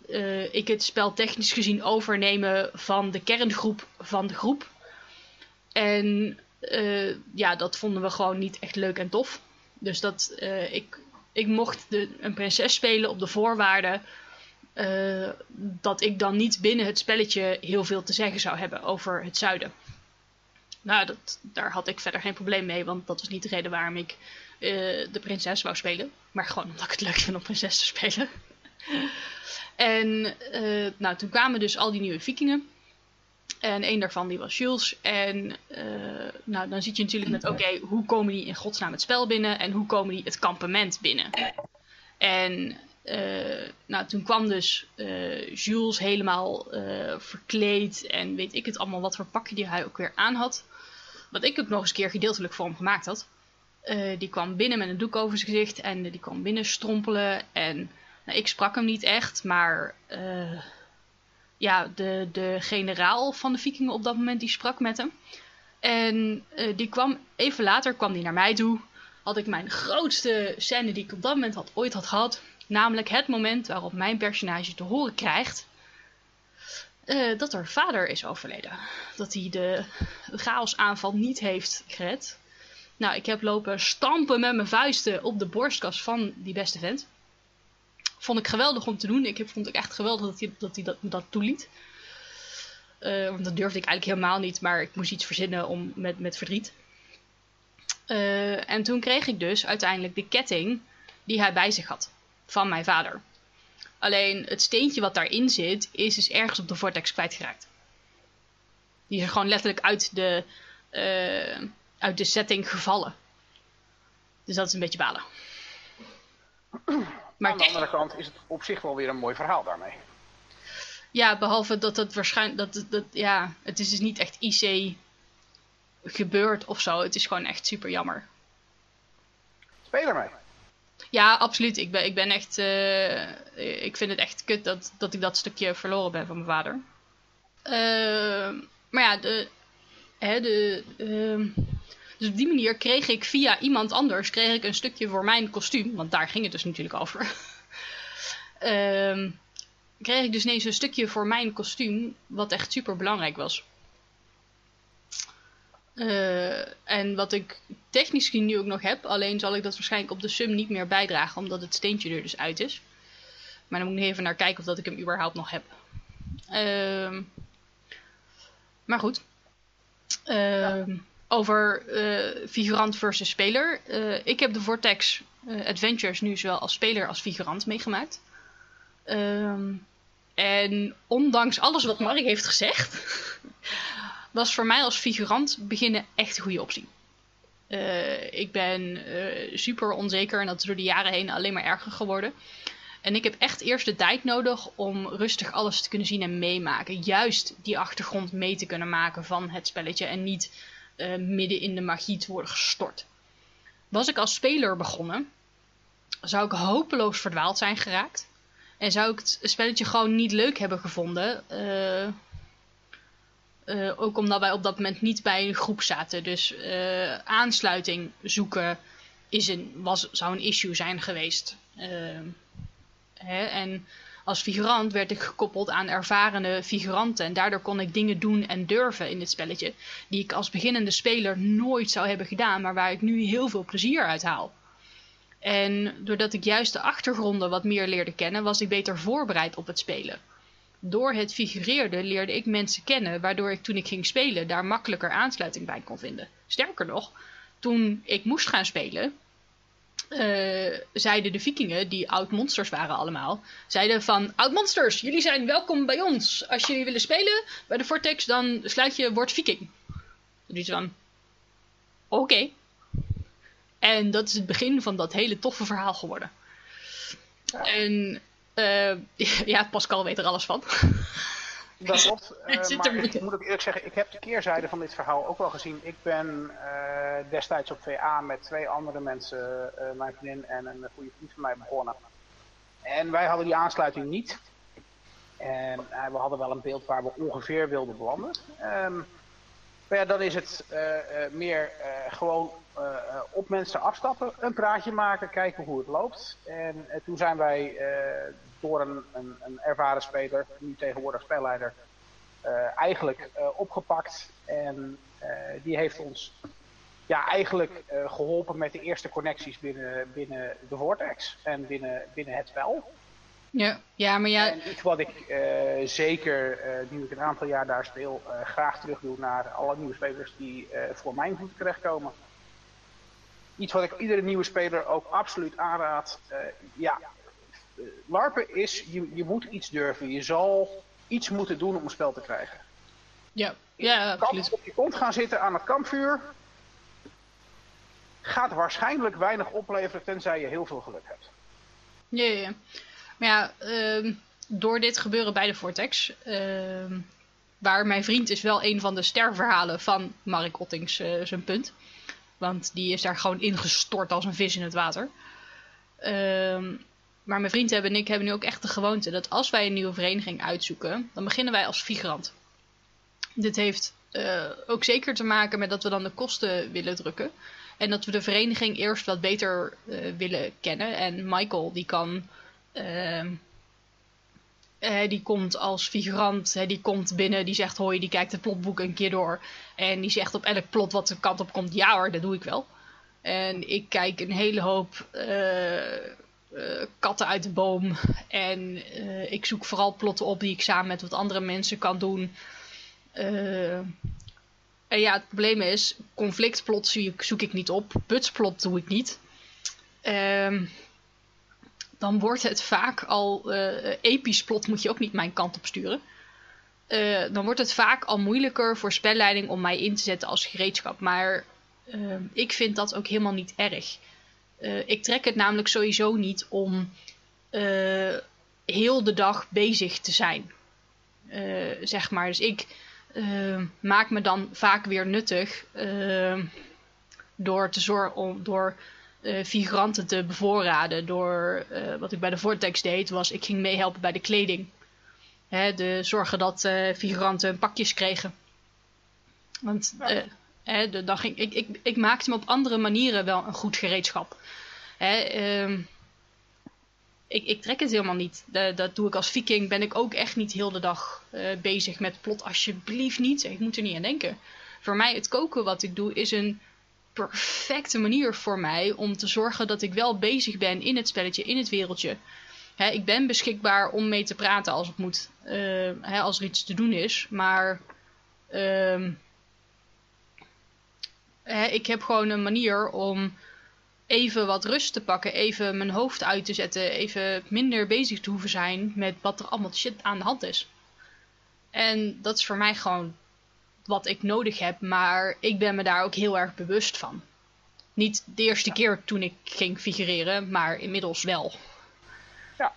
ik het spel technisch gezien overnemen van de kerngroep van de groep. En uh, ja, dat vonden we gewoon niet echt leuk en tof. Dus dat uh, ik, ik mocht de, een prinses spelen op de voorwaarde uh, dat ik dan niet binnen het spelletje heel veel te zeggen zou hebben over het zuiden. Nou, dat, daar had ik verder geen probleem mee, want dat was niet de reden waarom ik de prinses wou spelen. Maar gewoon omdat ik het leuk vind om prinses te spelen. En nou, toen kwamen dus al die nieuwe vikingen. En een daarvan die was Jules. En nou, dan zit je natuurlijk met, oké, hoe komen die in godsnaam het spel binnen? En hoe komen die het kampement binnen? En nou, toen kwam dus Jules helemaal verkleed en weet ik het allemaal wat voor pakje die hij ook weer aan had. Wat ik ook nog eens een keer gedeeltelijk voor hem gemaakt had. Die kwam binnen met een doek over zijn gezicht en die kwam binnen strompelen. En nou, ik sprak hem niet echt, maar ja, de, de generaal van de vikingen op dat moment die sprak met hem. En uh, die kwam even later kwam die naar mij toe. Had ik mijn grootste scène die ik op dat moment had, ooit had gehad. Namelijk het moment waarop mijn personage te horen krijgt uh, dat haar vader is overleden. Dat hij de chaosaanval niet heeft gered. Nou, ik heb lopen stampen met mijn vuisten op de borstkas van die beste vent. Vond ik geweldig om te doen. Ik vond het echt geweldig dat hij dat, dat, dat toeliet. Uh, want dat durfde ik eigenlijk helemaal niet, maar ik moest iets verzinnen om, met, met verdriet. Uh, en toen kreeg ik dus uiteindelijk de ketting die hij bij zich had van mijn vader. Alleen het steentje wat daarin zit, is dus ergens op de vortex kwijtgeraakt. Die is er gewoon letterlijk uit de, uh, uit de setting gevallen. Dus dat is een beetje balen. Maar Aan de andere kant is het op zich wel weer een mooi verhaal daarmee. Ja, behalve dat het waarschijnlijk. Dat, dat, ja, het is dus niet echt IC gebeurd of zo. Het is gewoon echt super jammer. Speel ermee. Ja, absoluut. Ik ben, ik ben echt. Uh, ik vind het echt kut dat, dat ik dat stukje verloren ben van mijn vader. Uh, maar ja, de. Hè, de uh, dus op die manier kreeg ik via iemand anders kreeg ik een stukje voor mijn kostuum. Want daar ging het dus natuurlijk over. Ehm, kreeg ik dus ineens een stukje voor mijn kostuum. Wat echt super belangrijk was. Uh, en wat ik technisch nu ook nog heb, alleen zal ik dat waarschijnlijk op de sum niet meer bijdragen, omdat het steentje er dus uit is. Maar dan moet ik even naar kijken of dat ik hem überhaupt nog heb. Uh, maar goed. Uh. Over uh, figurant versus speler. Uh, ik heb de Vortex Adventures nu zowel als speler als figurant meegemaakt. Ehm, en ondanks alles wat Mark heeft gezegd, was voor mij als figurant beginnen echt een goede optie. Ik ben super onzeker en dat is door de jaren heen alleen maar erger geworden. En ik heb echt eerst de tijd nodig om rustig alles te kunnen zien en meemaken. Juist die achtergrond mee te kunnen maken van het spelletje en niet uh, midden in de magie te worden gestort. Was ik als speler begonnen, zou ik hopeloos verdwaald zijn geraakt. En zou ik het spelletje gewoon niet leuk hebben gevonden. Uh, ook omdat wij op dat moment niet bij een groep zaten. Dus aansluiting zoeken is een, was, zou een issue zijn geweest. Hè, en als figurant werd ik gekoppeld aan ervarende figuranten. En daardoor kon ik dingen doen en durven in dit spelletje. Die ik als beginnende speler nooit zou hebben gedaan. Maar waar ik nu heel veel plezier uit haal. En doordat ik juist de achtergronden wat meer leerde kennen, was ik beter voorbereid op het spelen door het figureerde leerde ik mensen kennen, waardoor ik toen ik ging spelen daar makkelijker aansluiting bij kon vinden. Sterker nog, toen ik moest gaan spelen, uh, zeiden de vikingen, die oud-monsters waren allemaal, zeiden van, oud-monsters, jullie zijn welkom bij ons. Als jullie willen spelen bij de Vortex, dan sluit je woord viking. Dus van, oké. Okay. En dat is het begin van dat hele toffe verhaal geworden. Ja. En uh, ja, Pascal weet er alles van. Dat klopt. Uh, maar ik moet ook eerlijk zeggen, ik heb de keerzijde van dit verhaal ook wel gezien. Ik ben uh, destijds op VA met twee andere mensen, mijn vriendin en een goede vriend van mij begonnen. En wij hadden die aansluiting niet. En we hadden wel een beeld waar we ongeveer wilden belanden. Um, maar ja, dan is het meer gewoon op mensen afstappen, een praatje maken, kijken hoe het loopt. En toen zijn wij door een, een, een ervaren speler, nu tegenwoordig spelleider, uh, eigenlijk uh, opgepakt. En uh, die heeft ons ja, eigenlijk geholpen met de eerste connecties binnen, binnen de Vortex en binnen, binnen het spel. Ja, ja, maar ja... En iets wat ik zeker, nu ik een aantal jaar daar speel, graag terug doe naar alle nieuwe spelers die voor mijn voet terechtkomen. Iets wat ik iedere nieuwe speler ook absoluut aanraad. ja, LARPen is, je, je moet iets durven. Je zal iets moeten doen om een spel te krijgen. Ja, ja, absoluut. op je kont gaan zitten aan het kampvuur. Gaat waarschijnlijk weinig opleveren tenzij je heel veel geluk hebt. Ja, ja, ja. Maar ja, ehm, door dit gebeuren bij de Vortex, ehm, waar mijn vriend is wel een van de sterverhalen van Mark Ottings eh, zijn punt. Want die is daar gewoon ingestort als een vis in het water. Ehm, maar mijn vriend en ik hebben nu ook echt de gewoonte dat als wij een nieuwe vereniging uitzoeken, dan beginnen wij als figurant. Dit heeft eh, ook zeker te maken met dat we dan de kosten willen drukken. En dat we de vereniging eerst wat beter eh, willen kennen. En Michael, die kan. eh, die komt als figurant, die komt binnen, die zegt hoi, die kijkt het plotboek een keer door. En die zegt op elk plot wat de kant op komt, ja hoor, dat doe ik wel. En ik kijk een hele hoop eh, katten uit de boom. En eh, ik zoek vooral plotten op die ik samen met wat andere mensen kan doen. Eh, en ja, het probleem is, conflictplot zoek ik niet op. Butsplot doe ik niet. Ehm, dan wordt het vaak al... episch plot moet je ook niet mijn kant op sturen. Dan wordt het vaak al moeilijker voor spelleiding om mij in te zetten als gereedschap. Maar ehm, ik vind dat ook helemaal niet erg. Eh, ik trek het namelijk sowieso niet om eh, heel de dag bezig te zijn. Eh, zeg maar. Dus ik maak me dan vaak weer nuttig door te zorgen om door figuranten te bevoorraden. Door wat ik bij de Vortex deed, was ik ging meehelpen bij de kleding. Hè, de zorgen dat figuranten pakjes kregen. Want eh, hè, dan ging, ik, ik, ik maakte me op andere manieren wel een goed gereedschap. Hè, ehm, ik, ik trek het helemaal niet. Da- dat doe ik als viking. Ben ik ook echt niet heel de dag eh, bezig met plot. Alsjeblieft niet. Ik moet er niet aan denken. Voor mij, het koken wat ik doe, is een perfecte manier voor mij om te zorgen dat ik wel bezig ben in het spelletje, in het wereldje. Hè, ik ben beschikbaar om mee te praten als het moet, eh, hè, als er iets te doen is. Maar ehm, hè, ik heb gewoon een manier om even wat rust te pakken, even mijn hoofd uit te zetten, even minder bezig te hoeven zijn met wat er allemaal shit aan de hand is. En dat is voor mij gewoon wat ik nodig heb, maar ik ben me daar ook heel erg bewust van. Niet de eerste keer toen ik ging figureren, maar inmiddels wel. Ja.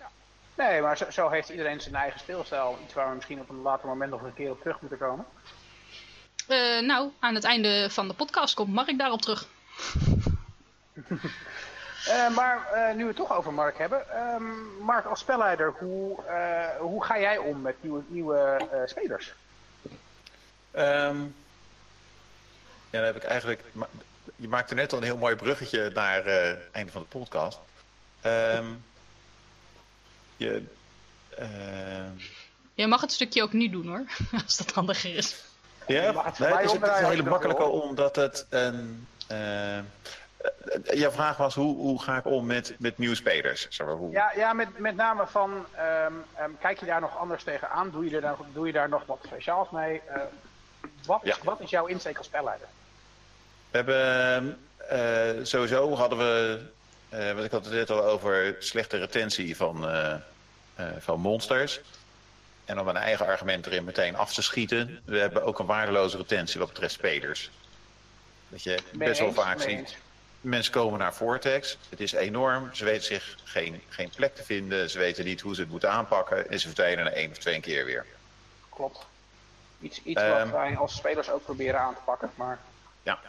Nee, maar zo, zo heeft iedereen zijn eigen speelstijl. Iets waar we misschien op een later moment nog een keer op terug moeten komen. Eh, nou, aan het einde van de podcast komt Mark daarop terug. Eh, maar eh, nu we het toch over Mark hebben. ehm, Mark, als spelleider, hoe, eh, hoe ga jij om met nieuwe, nieuwe eh, spelers? Ehm, ja, dan heb ik eigenlijk. Je maakte net al een heel mooi bruggetje naar eh, het einde van de podcast. Ehm, je, Je mag het stukje ook nu doen hoor, als dat handiger is. Ja, mag het nee, is, het is omdraaien een hele makkelijke omdat het een. eh, eh, jouw vraag was hoe, hoe ga ik om met, met nieuwe spelers? Zeg maar, hoe, Ja, ja met, met name van, ehm, ehm, kijk je daar nog anders tegenaan? Doe je, er daar, doe je daar nog wat speciaals mee? Eh, wat, Ja. wat is jouw insteek als spelleider? We hebben sowieso hadden we, want ik had het net al over slechte retentie van, van monsters. En om een eigen argument erin meteen af te schieten, we hebben ook een waardeloze retentie wat betreft spelers. Dat je best wel vaak ziet, mensen komen naar Vortex, het is enorm, ze weten zich geen, geen plek te vinden, ze weten niet hoe ze het moeten aanpakken en ze verdwijnen na één of twee keer weer. Klopt. Iets, iets Ehm. wat wij als spelers ook proberen aan te pakken. Maar Ja,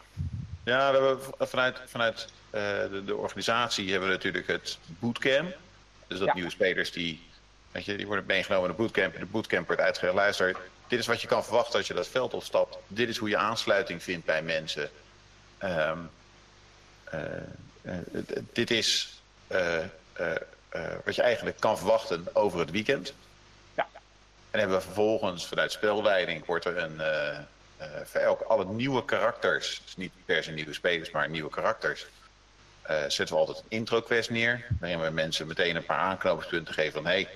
ja we hebben vanuit, vanuit eh, de, de organisatie hebben we natuurlijk het bootcamp. Dus dat Ja. nieuwe spelers die, weet je, die worden meegenomen in de bootcamp. En de bootcamp wordt uitgelegd. Luister, dit is wat je kan verwachten als je dat veld opstapt. Dit is hoe je aansluiting vindt bij mensen. Ehm, eh, eh, dit is eh, wat je eigenlijk kan verwachten over het weekend. Ja. En hebben we vervolgens vanuit spelleiding wordt er een, voor elk, alle nieuwe karakters, dus niet per se nieuwe spelers, maar nieuwe karakters, zetten we altijd een intro-quest neer. Waarin we mensen meteen een paar aanknopingspunten geven van hey,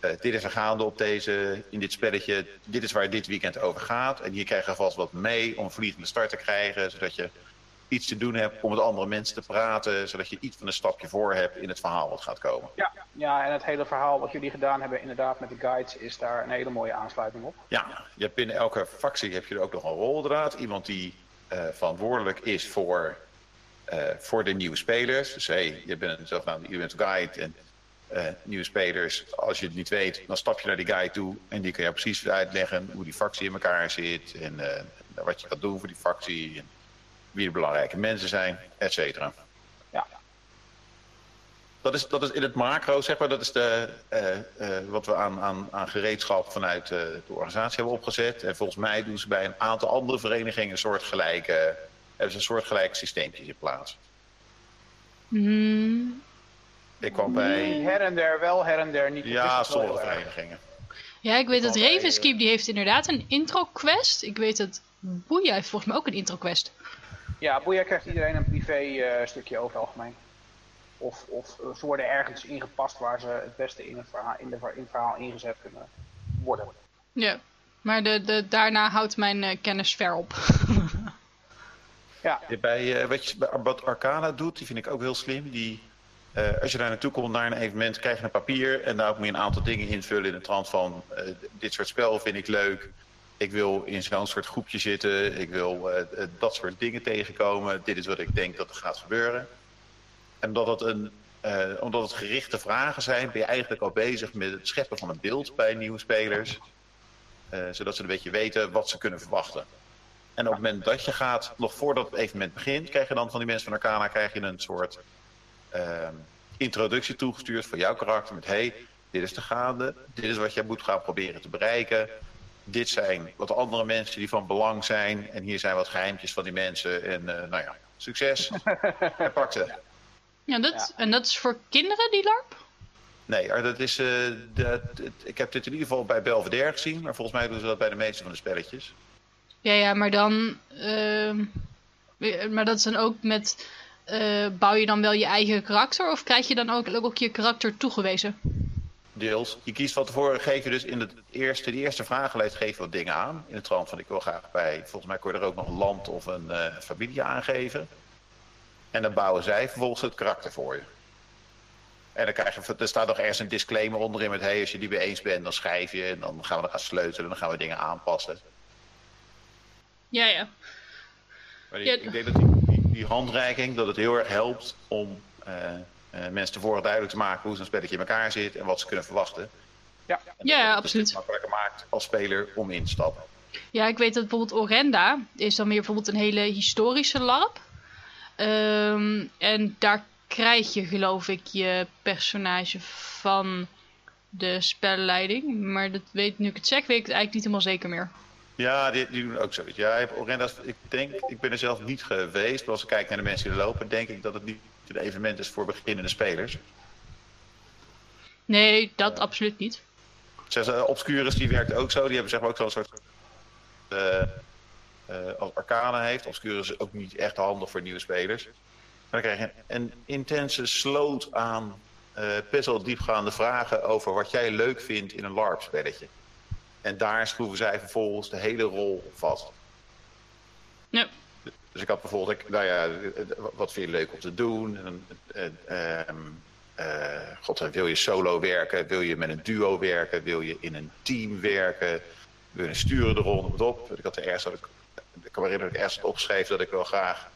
eh, dit is er gaande op deze, in dit spelletje, dit is waar dit weekend over gaat. En hier krijg je vast wat mee om vliegende start te krijgen, zodat je iets te doen hebt om met andere mensen te praten, zodat je iets van een stapje voor hebt in het verhaal wat gaat komen. Ja, ja, en het hele verhaal wat jullie gedaan hebben inderdaad met de guides is daar een hele mooie aansluiting op. Ja, je hebt binnen elke factie heb je er ook nog een roldraad. Iemand die uh, verantwoordelijk is voor, uh, voor de nieuwe spelers. Dus hey, je bent een zogenaamde je bent guide en uh, nieuwe spelers. Als je het niet weet, dan stap je naar die guide toe en die kan je precies uitleggen hoe die factie in elkaar zit en wat je gaat doen voor die factie. En, wie de belangrijke mensen zijn, et cetera. Ja. Dat is, dat is in het macro, zeg maar, dat is de, uh, uh, wat we aan, aan, aan gereedschap vanuit uh, de organisatie hebben opgezet. En volgens mij doen ze bij een aantal andere verenigingen een soortgelijke, hebben ze een soortgelijk systeempje in plaats. Mm. Ik kwam bij... Her en der wel, her en der niet. Ja, sommige verenigingen. Ja, ik weet dat Ravenskeep die heeft inderdaad een intro quest. Ik weet dat Boeia heeft volgens mij ook een intro quest. Ja, Boeia krijgt iedereen een privé uh, stukje over het algemeen. Of, of ze worden ergens ingepast waar ze het beste in het verhaal, in de, in het verhaal ingezet kunnen worden. Ja, maar de, de, daarna houdt mijn uh, kennis ver op. ja. Bij, uh, wat, je, wat Arcana doet, die vind ik ook heel slim. Die, als je daar naartoe komt naar een evenement, krijg je een papier en daar moet je een aantal dingen invullen in de trant van dit soort spel vind ik leuk. Ik wil in zo'n soort groepje zitten. Ik wil uh, dat soort dingen tegenkomen. Dit is wat ik denk dat er gaat gebeuren. En omdat het, een, omdat het gerichte vragen zijn, ben je eigenlijk al bezig met het scheppen van een beeld bij nieuwe spelers. Zodat ze een beetje weten wat ze kunnen verwachten. En op het moment dat je gaat, nog voordat het evenement begint, krijg je dan van die mensen van Arcana krijg je een soort introductie toegestuurd voor jouw karakter. Met hey, dit is de gaande, dit is wat jij moet gaan proberen te bereiken dit zijn wat andere mensen die van belang zijn. En hier zijn wat geheimtjes van die mensen. En uh, nou ja, succes. en pak ze. Ja, dat, ja. en dat is voor kinderen, die LARP? Nee, dat is, uh, de, de, ik heb dit in ieder geval bij Belvedere gezien. Maar volgens mij doen ze dat bij de meeste van de spelletjes. Ja, ja, maar dan... Uh, maar dat is dan ook met... Uh, bouw je dan wel je eigen karakter? Of krijg je dan ook, ook je karakter toegewezen? Deels. Je kiest van tevoren, geef je dus in het eerste, de eerste vragenlijst geef je wat dingen aan. In het trant van ik wil graag bij, volgens mij kon je er ook nog een land of een uh, familie aangeven. En dan bouwen zij vervolgens het karakter voor je. En dan krijg je, er staat nog ergens een disclaimer onderin met, hey, als je die mee eens bent, dan schrijf je. En dan gaan we er gaan sleutelen, dan gaan we dingen aanpassen. Ja, ja. Maar die, ja. ik denk dat die, die, handreiking, dat het heel erg helpt om... Uh, uh, mensen tevoren duidelijk te maken hoe zo'n spelletje in elkaar zit en wat ze kunnen verwachten. Ja, ja, ja dat absoluut. Het makkelijker maakt als speler om in te stappen. Ja, ik weet dat bijvoorbeeld Orenda is dan meer bijvoorbeeld een hele historische LARP. Um, en daar krijg je geloof ik je personage van de spelleiding. Maar dat weet, nu ik het zeg, weet ik het eigenlijk niet helemaal zeker meer. Ja, die, die doen ook zoiets. Ja, Orenda's, ik denk, ik ben er zelf niet geweest. Maar als ik kijk naar de mensen die er lopen, denk ik dat het niet een evenement is voor beginnende spelers. Nee, dat uh, absoluut niet. Zeg, uh, Obscurus die werkt ook zo. Die hebben zeg maar ook zo'n soort... Uh, als Arcana heeft. Obscurus is ook niet echt handig voor nieuwe spelers. Maar dan krijg je een, een intense sloot aan best wel diepgaande vragen over wat jij leuk vindt in een LARP-spelletje. En daar schroeven zij vervolgens de hele rol vast. Ja. Dus ik had bijvoorbeeld, ik, nou ja, wat vind je leuk om te doen? En, uh, uh, God, wil je solo werken? Wil je met een duo werken? Wil je in een team werken? Wil je een sturende rol? Het op. Ik had er ergens, dat ik, ik kan me herinneren dat ik ergens had opgeschreven dat ik wel graag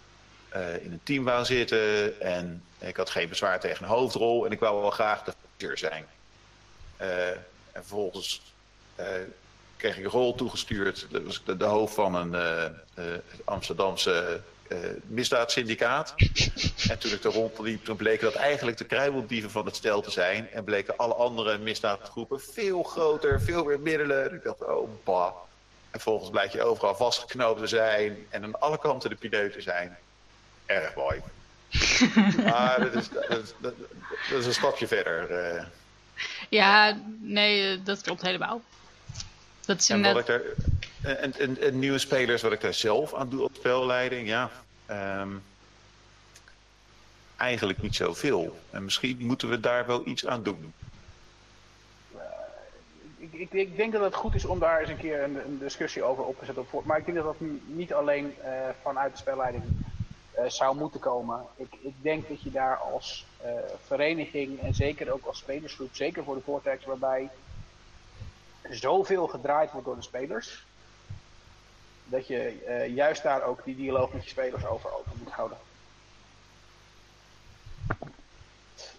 uh, in een team wou zitten. En ik had geen bezwaar tegen een hoofdrol. En ik wou wel graag de acteur zijn. Uh, en vervolgens kreeg ik een rol toegestuurd. Dat was de, de hoofd van een uh, uh, Amsterdamse misdaadsyndicaat. en toen ik er rondliep, toen bleek dat eigenlijk de kruimeldieven van het stel te zijn. En bleken alle andere misdaadgroepen veel groter, veel meer middelen. En ik dacht, oh bah. En volgens blijkt je overal vastgeknoopt te zijn. En aan alle kanten de pineut te zijn. Erg mooi. maar dat is, dat, is, dat, is een stapje verder. Ja, nee, dat klopt helemaal. Dat is en wat ik er, en, en, en, nieuwe spelers, wat ik daar zelf aan doe op spelleiding, ja. Um, eigenlijk niet zoveel. En misschien moeten we daar wel iets aan doen. Ik, ik, ik, denk dat het goed is om daar eens een keer een, een discussie over op te zetten. Maar ik denk dat dat niet alleen uh, vanuit de spelleiding eh, zou moeten komen. Ik, ik denk dat je daar als eh, vereniging en zeker ook als spelersgroep, zeker voor de Vortex, waarbij zoveel gedraaid wordt door de spelers, dat je eh, juist daar ook die dialoog met je spelers over open moet houden.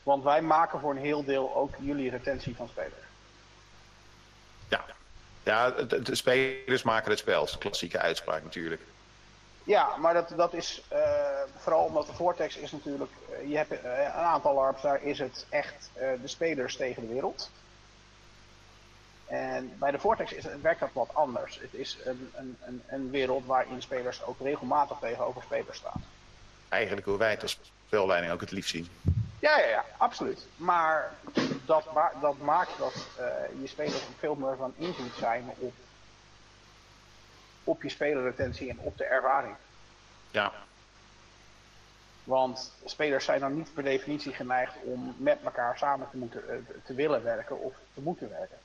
Want wij maken voor een heel deel ook jullie retentie van spelers. Ja, ja de, de spelers maken het spel. Is klassieke uitspraak natuurlijk. Ja, maar dat, dat is uh, vooral omdat de Vortex is natuurlijk, uh, je hebt uh, een aantal LARPs, daar is het echt de spelers tegen de wereld. En bij de Vortex is het, werkt dat wat anders. Het is een, een, een, een wereld waarin spelers ook regelmatig tegenover spelers staan. Eigenlijk hoe wij het als spelleiding ook het liefst zien. Ja, ja, ja, absoluut. Maar dat, ma dat maakt dat je spelers veel meer van invloed zijn op op je spelerretentie en op de ervaring. Ja. Want spelers zijn dan niet per definitie geneigd om met elkaar samen te, moeten, te willen werken of te moeten werken.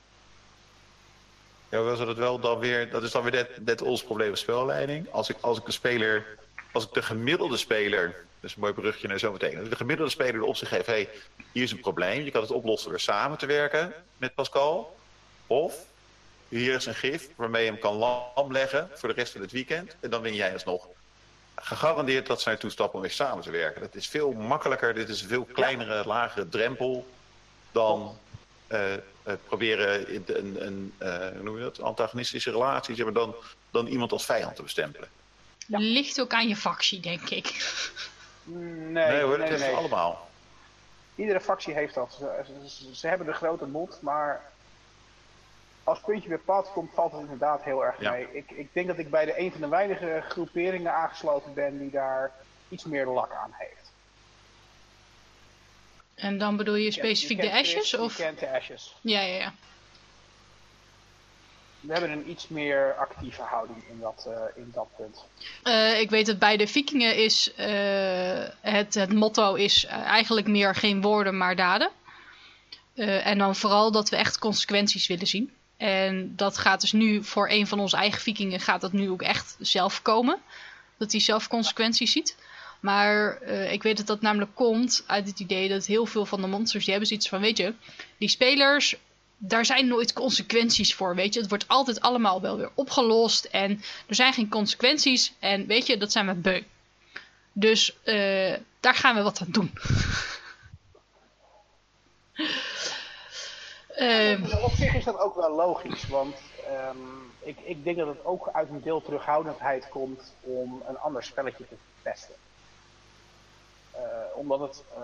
Ja, wel dat wel dan weer, dat is dan weer net, net ons probleem spelleiding. Als ik, als ik een speler, als ik de gemiddelde speler, is een mooi brugje naar zometeen, de gemiddelde speler de optie geef, hé, hey, hier is een probleem, je kan het oplossen door samen te werken met Pascal. Of hier is een gif waarmee je hem kan lam leggen voor de rest van het weekend. En dan win jij alsnog. Gegarandeerd dat zij toestappen om weer samen te werken. Dat is veel makkelijker. Dit is een veel kleinere, lagere drempel dan uh, uh, proberen een, een, uh, hoe noem je dat? antagonistische relatie, zeg maar, dan, dan iemand als vijand te bestempelen. Ja. Ligt ook aan je factie, denk ik. Nee, nee hoor, dat nee, is nee. allemaal. Iedere factie heeft dat. Ze, ze, ze hebben de grote mond, maar als puntje bij pad komt, valt het inderdaad heel erg Ja. mee. Ik, ik denk dat ik bij de een van de weinige groeperingen aangesloten ben die daar iets meer lak aan heeft. En dan bedoel je specifiek Je de Ashes? Je Of? kent de Ashes. Ja, ja, ja. We hebben een iets meer actieve houding in dat, eh, in dat punt. Eh, ik weet dat bij de Vikingen is eh, het, het motto is eigenlijk meer geen woorden, maar daden. En dan vooral dat we echt consequenties willen zien. En dat gaat dus nu voor een van onze eigen Vikingen gaat dat nu ook echt zelf komen. Dat hij zelf consequenties ziet. Maar eh, ik weet dat dat namelijk komt uit het idee dat heel veel van de monsters die hebben zoiets van, weet je, die spelers, daar zijn nooit consequenties voor, weet je. Het wordt altijd allemaal wel weer opgelost en er zijn geen consequenties en weet je, dat zijn we beu. Dus eh, daar gaan we wat aan doen. Ehm, Op zich is dat ook wel logisch, want ehm, ik, ik denk dat het ook uit een deel terughoudendheid komt om een ander spelletje te testen. Omdat het, eh,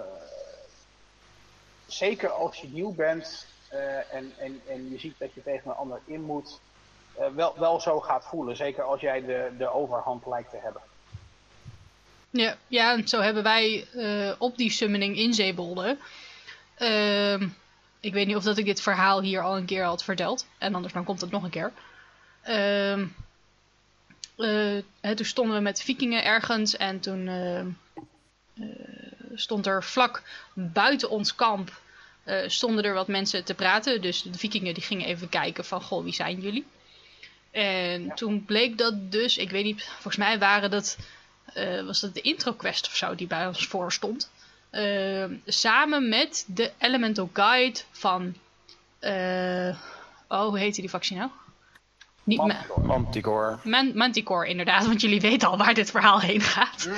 zeker als je nieuw bent eh, en, en, en je ziet dat je tegen een ander in moet, eh, wel, wel zo gaat voelen. Zeker als jij de, de overhand lijkt te hebben. Ja, ja, en zo hebben wij op die summoning in Zeebolde. ehm, ik weet niet of dat ik dit verhaal hier al een keer had verteld. En anders dan komt het nog een keer. Ehm, eh, hè, toen stonden we met vikingen ergens. En toen eh, eh, stond er vlak buiten ons kamp. eh, stonden er wat mensen te praten. Dus de vikingen die gingen even kijken van... Goh, wie zijn jullie? En Ja. toen bleek dat dus... Ik weet niet, volgens mij waren dat eh, was dat de intro quest of zo die bij ons voor stond. Eh, samen met de Elemental Guide van. eh, oh, hoe heette die factie nou? Niet Ma- Manticore. Manticore. Man- Manticore, inderdaad, want jullie weten al waar dit verhaal heen gaat.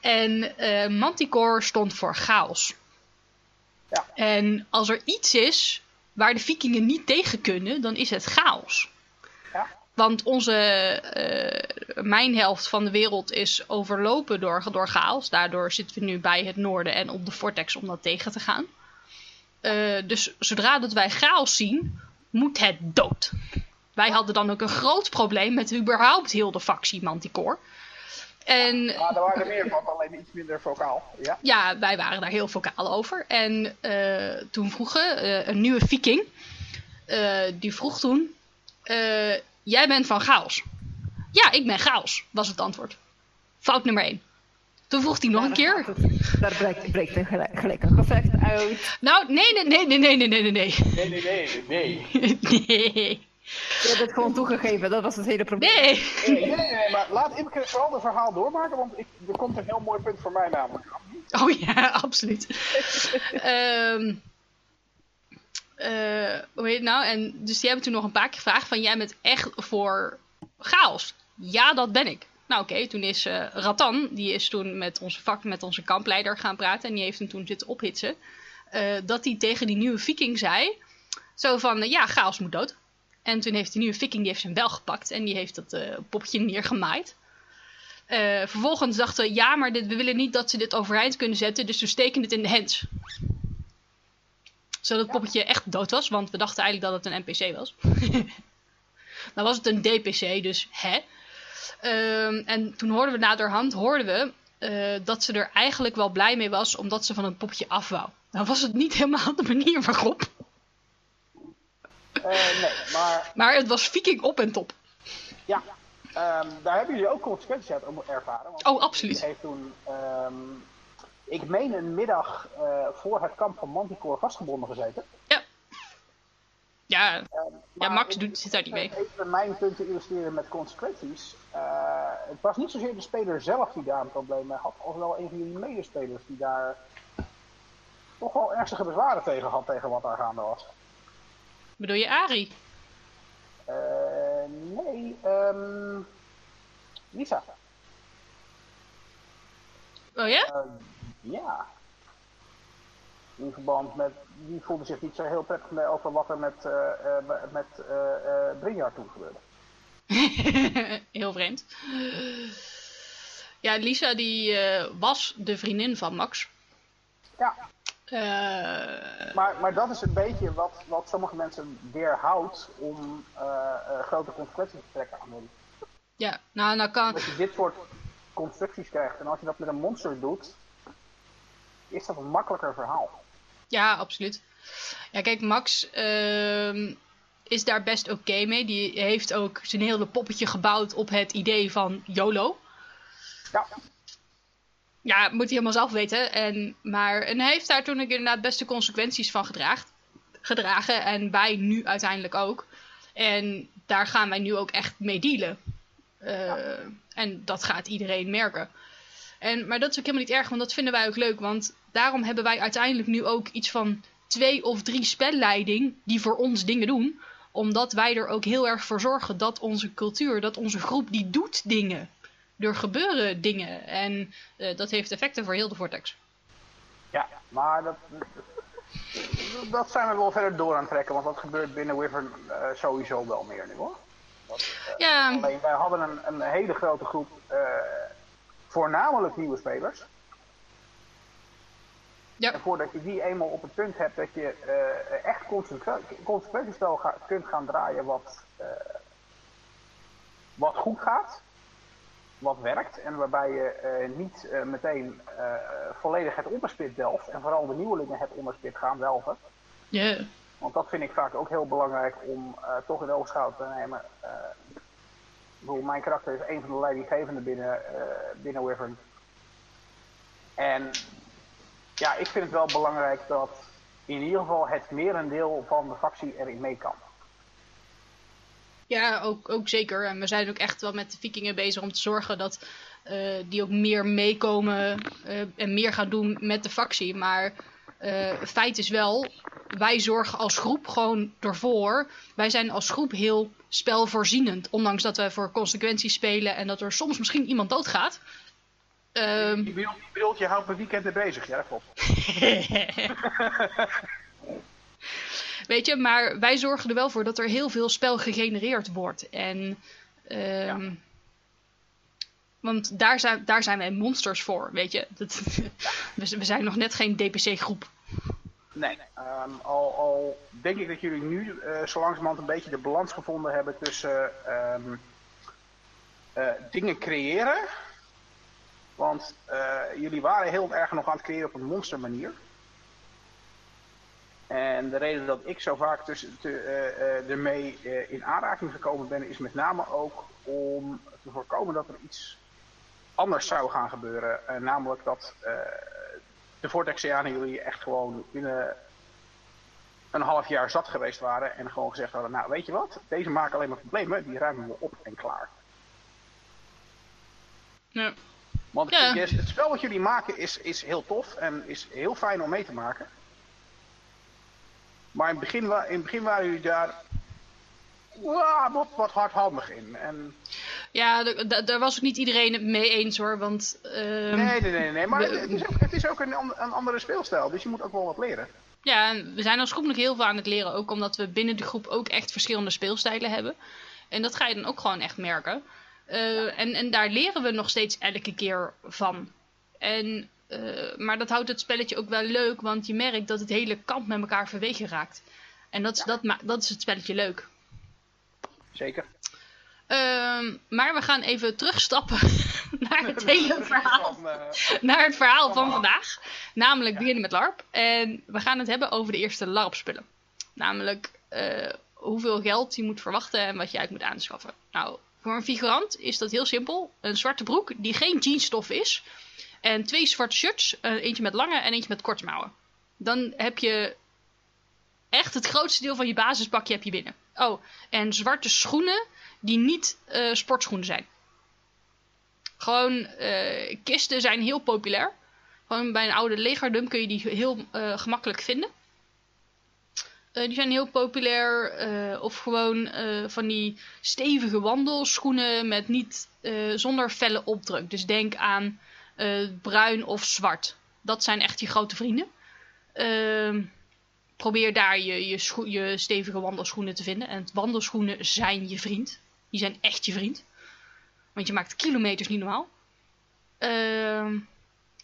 En eh, Manticore stond voor chaos. Ja. En als er iets is waar de vikingen niet tegen kunnen, dan is het chaos. Ja. Want onze, eh, mijn helft van de wereld is overlopen door, door chaos. Daardoor zitten we nu bij het noorden en op de vortex om dat tegen te gaan. Eh, dus zodra dat wij chaos zien, moet het dood. Wij hadden dan ook een groot probleem met überhaupt heel de factie Manticore. En Maar er waren er meer van, alleen iets minder vocaal. Ja. ja, wij waren daar heel vocaal over. En eh, toen vroegen eh, een nieuwe viking, eh, die vroeg toen, eh, jij bent van chaos. Ja, ik ben chaos, was het antwoord. Fout nummer 1. Toen vroeg hij nog een keer. Daar breekt, breekt een gelijk, gelijk een gevecht uit. Nou, nee, nee, nee, nee, nee, nee, nee, nee. Nee, nee, nee, nee. nee. Je hebt het gewoon toegegeven, dat was het hele probleem. Nee! Nee, nee, nee, maar laat Imke vooral het verhaal doormaken, want ik, er komt een heel mooi punt voor mij namelijk. Oh ja, absoluut. Ehm eh, hoe heet het nou? En dus die hebben toen nog een paar keer gevraagd van... Jij bent echt voor chaos? Ja, dat ben ik. Nou oké, toen is eh, Ratan, die is toen met onze vak, met onze kampleider gaan praten. En die heeft hem toen zitten ophitsen. eh, dat hij tegen die nieuwe viking zei... Zo van, ja, chaos moet dood. En toen heeft die nieuwe viking, die heeft hem wel gepakt. En die heeft dat eh popje neergemaaid. Eh, vervolgens dachten we, ja, maar dit, we willen niet dat ze dit overeind kunnen zetten. Dus we steken het in de hands. Zodat het poppetje echt dood was. Want we dachten eigenlijk dat het een NPC was. nou was het een DPC, dus hè. Ehm, en toen hoorden we naderhand, hoorden we eh, dat ze er eigenlijk wel blij mee was. Omdat ze van het poppetje af wou. Nou was het niet helemaal de manier waarop. Eh, nee, maar Maar het was viking op en top. ja, ehm, daar hebben jullie ook consequenties uit ervaren. Want Oh, absoluut. heeft toen, ehm, ik meen een middag eh, voor het kamp van Manticore vastgebonden gezeten. Ja. Ja, Ehm, ja Max doet, zit daar niet mee. Even mijn punt te illustreren met consequenties. Eh, het was niet zozeer de speler zelf die daar een probleem mee had, als wel een van jullie medespelers die daar toch wel ernstige bezwaren tegen had tegen wat daar gaande was. Bedoel je Ari? Eh, nee, ehm Lisa. Oh ja? Eh, ja. In verband met, die voelde zich niet zo heel prettig mee over wat er met, eh met toen gebeurde. Heel vreemd. Ja, Lisa die was de vriendin van Max. Ja, Eh, maar, maar dat is een beetje wat, wat sommige mensen weerhoudt om eh, eh, grote consequenties te trekken aan hun. ja, nou, nou kan... Dat je dit soort constructies krijgt. En als je dat met een monster doet, is dat een makkelijker verhaal. Ja, absoluut. Ja, kijk, Max ehm, is daar best oké mee. Die heeft ook zijn hele poppetje gebouwd op het idee van YOLO. Ja, Ja, moet hij helemaal zelf weten. En, maar, en hij heeft daar toen ook inderdaad best de consequenties van gedraagd, gedragen. En wij nu uiteindelijk ook. En daar gaan wij nu ook echt mee dealen. Eh, En dat gaat iedereen merken. En, maar dat is ook helemaal niet erg, want dat vinden wij ook leuk. Want daarom hebben wij uiteindelijk nu ook iets van twee of drie spelleiding die voor ons dingen doen. Omdat wij er ook heel erg voor zorgen dat onze cultuur, dat onze groep, die doet dingen. Er gebeuren dingen. En eh, dat heeft effecten voor heel de Vortex. ja maar dat, dat zijn we wel verder door aan het trekken. Want dat gebeurt binnen Wyvern eh, sowieso wel meer nu hoor. Dat, eh, Ja, Alleen wij hadden een, een hele grote groep, voornamelijk nieuwe spelers. ja, En voordat je die eenmaal op het punt hebt dat je echt consequent- consequentiespel ga- kunt gaan draaien wat, wat goed gaat, wat werkt en waarbij je eh, niet eh, meteen eh, volledig het onderspit delft en vooral de nieuwelingen het onderspit gaan delven. ja. Want dat vind ik vaak ook heel belangrijk om toch in oogschouw te nemen. Ik bedoel, mijn karakter is een van de leidinggevenden binnen, binnen Wyvern. En ja, ik vind het wel belangrijk dat in ieder geval het merendeel van de factie erin mee kan. Ja, ook, ook zeker. En we zijn ook echt wel met de vikingen bezig om te zorgen dat eh, die ook meer meekomen eh, en meer gaan doen met de factie. Maar eh feit is wel, wij zorgen als groep gewoon ervoor. Wij zijn als groep heel spelvoorzienend. Ondanks dat wij voor consequenties spelen en dat er soms misschien iemand doodgaat. Ehm, Je bedoelt, je, houdt mijn weekenden bezig, ja dat klopt. Weet je, maar wij zorgen er wel voor dat er heel veel spel gegenereerd wordt. En, ehm, Want daar zijn, daar zijn wij monsters voor, weet je. We, zijn nog net geen DPC-groep. Nee, ehm, al, al denk ik dat jullie nu eh zo langzamerhand een beetje de balans gevonden hebben tussen ehm, eh, dingen creëren. Want eh, jullie waren heel erg nog aan het creëren op een monstermanier. En de reden dat ik zo vaak tussen, te, eh, eh, ermee eh, in aanraking gekomen ben, is met name ook om te voorkomen dat er iets anders zou gaan gebeuren. Namelijk dat de Vortexianen jullie echt gewoon binnen een half jaar zat geweest waren en gewoon gezegd hadden, nou weet je wat, deze maken alleen maar problemen, die ruimen we op en klaar. Ja. Want Ja. het spel wat jullie maken is, is heel tof en is heel fijn om mee te maken. Maar in het begin, in het begin waren jullie daar wa- wat, wat hardhandig in. En, Ja, daar was ook niet iedereen het mee eens hoor. Want ehm, nee, nee, nee, nee. Maar we- het, is ook, het is ook een, een andere speelstijl, dus je moet ook wel wat leren. ja, en we zijn als groep nog heel veel aan het leren. Ook omdat we binnen de groep ook echt verschillende speelstijlen hebben. En dat ga je dan ook gewoon echt merken. Eh, en, en daar leren we nog steeds elke keer van. En, eh, maar dat houdt het spelletje ook wel leuk, want je merkt dat het hele kamp met elkaar verwegen raakt. En dat, is dat, ma- dat is het spelletje leuk. Zeker. Ehm, maar we gaan even terugstappen naar het hele verhaal. Van, eh, Naar het verhaal van vandaag. Namelijk beginnen met LARP. En we gaan het hebben over de eerste LARP-spullen. Namelijk eh, hoeveel geld je moet verwachten en wat je uit moet aanschaffen. Nou, voor een figurant is dat heel simpel. Een zwarte broek die geen jeansstof is. En twee zwarte shirts. eh, eentje met lange en eentje met korte mouwen. Dan heb je echt het grootste deel van je basispakje heb je binnen. Oh, en zwarte schoenen die niet eh, sportschoenen zijn. Gewoon, eh, kisten zijn heel populair. Gewoon bij een oude legerdump kun je die heel gemakkelijk vinden. Die zijn heel populair. of gewoon van die stevige wandelschoenen met niet, zonder felle opdruk. Dus denk aan eh, bruin of zwart. Dat zijn echt je grote vrienden. Ehm, probeer daar je, je, je stevige wandelschoenen te vinden. En wandelschoenen zijn je vriend. Die zijn echt je vriend. Want je maakt kilometers niet normaal. Ehm,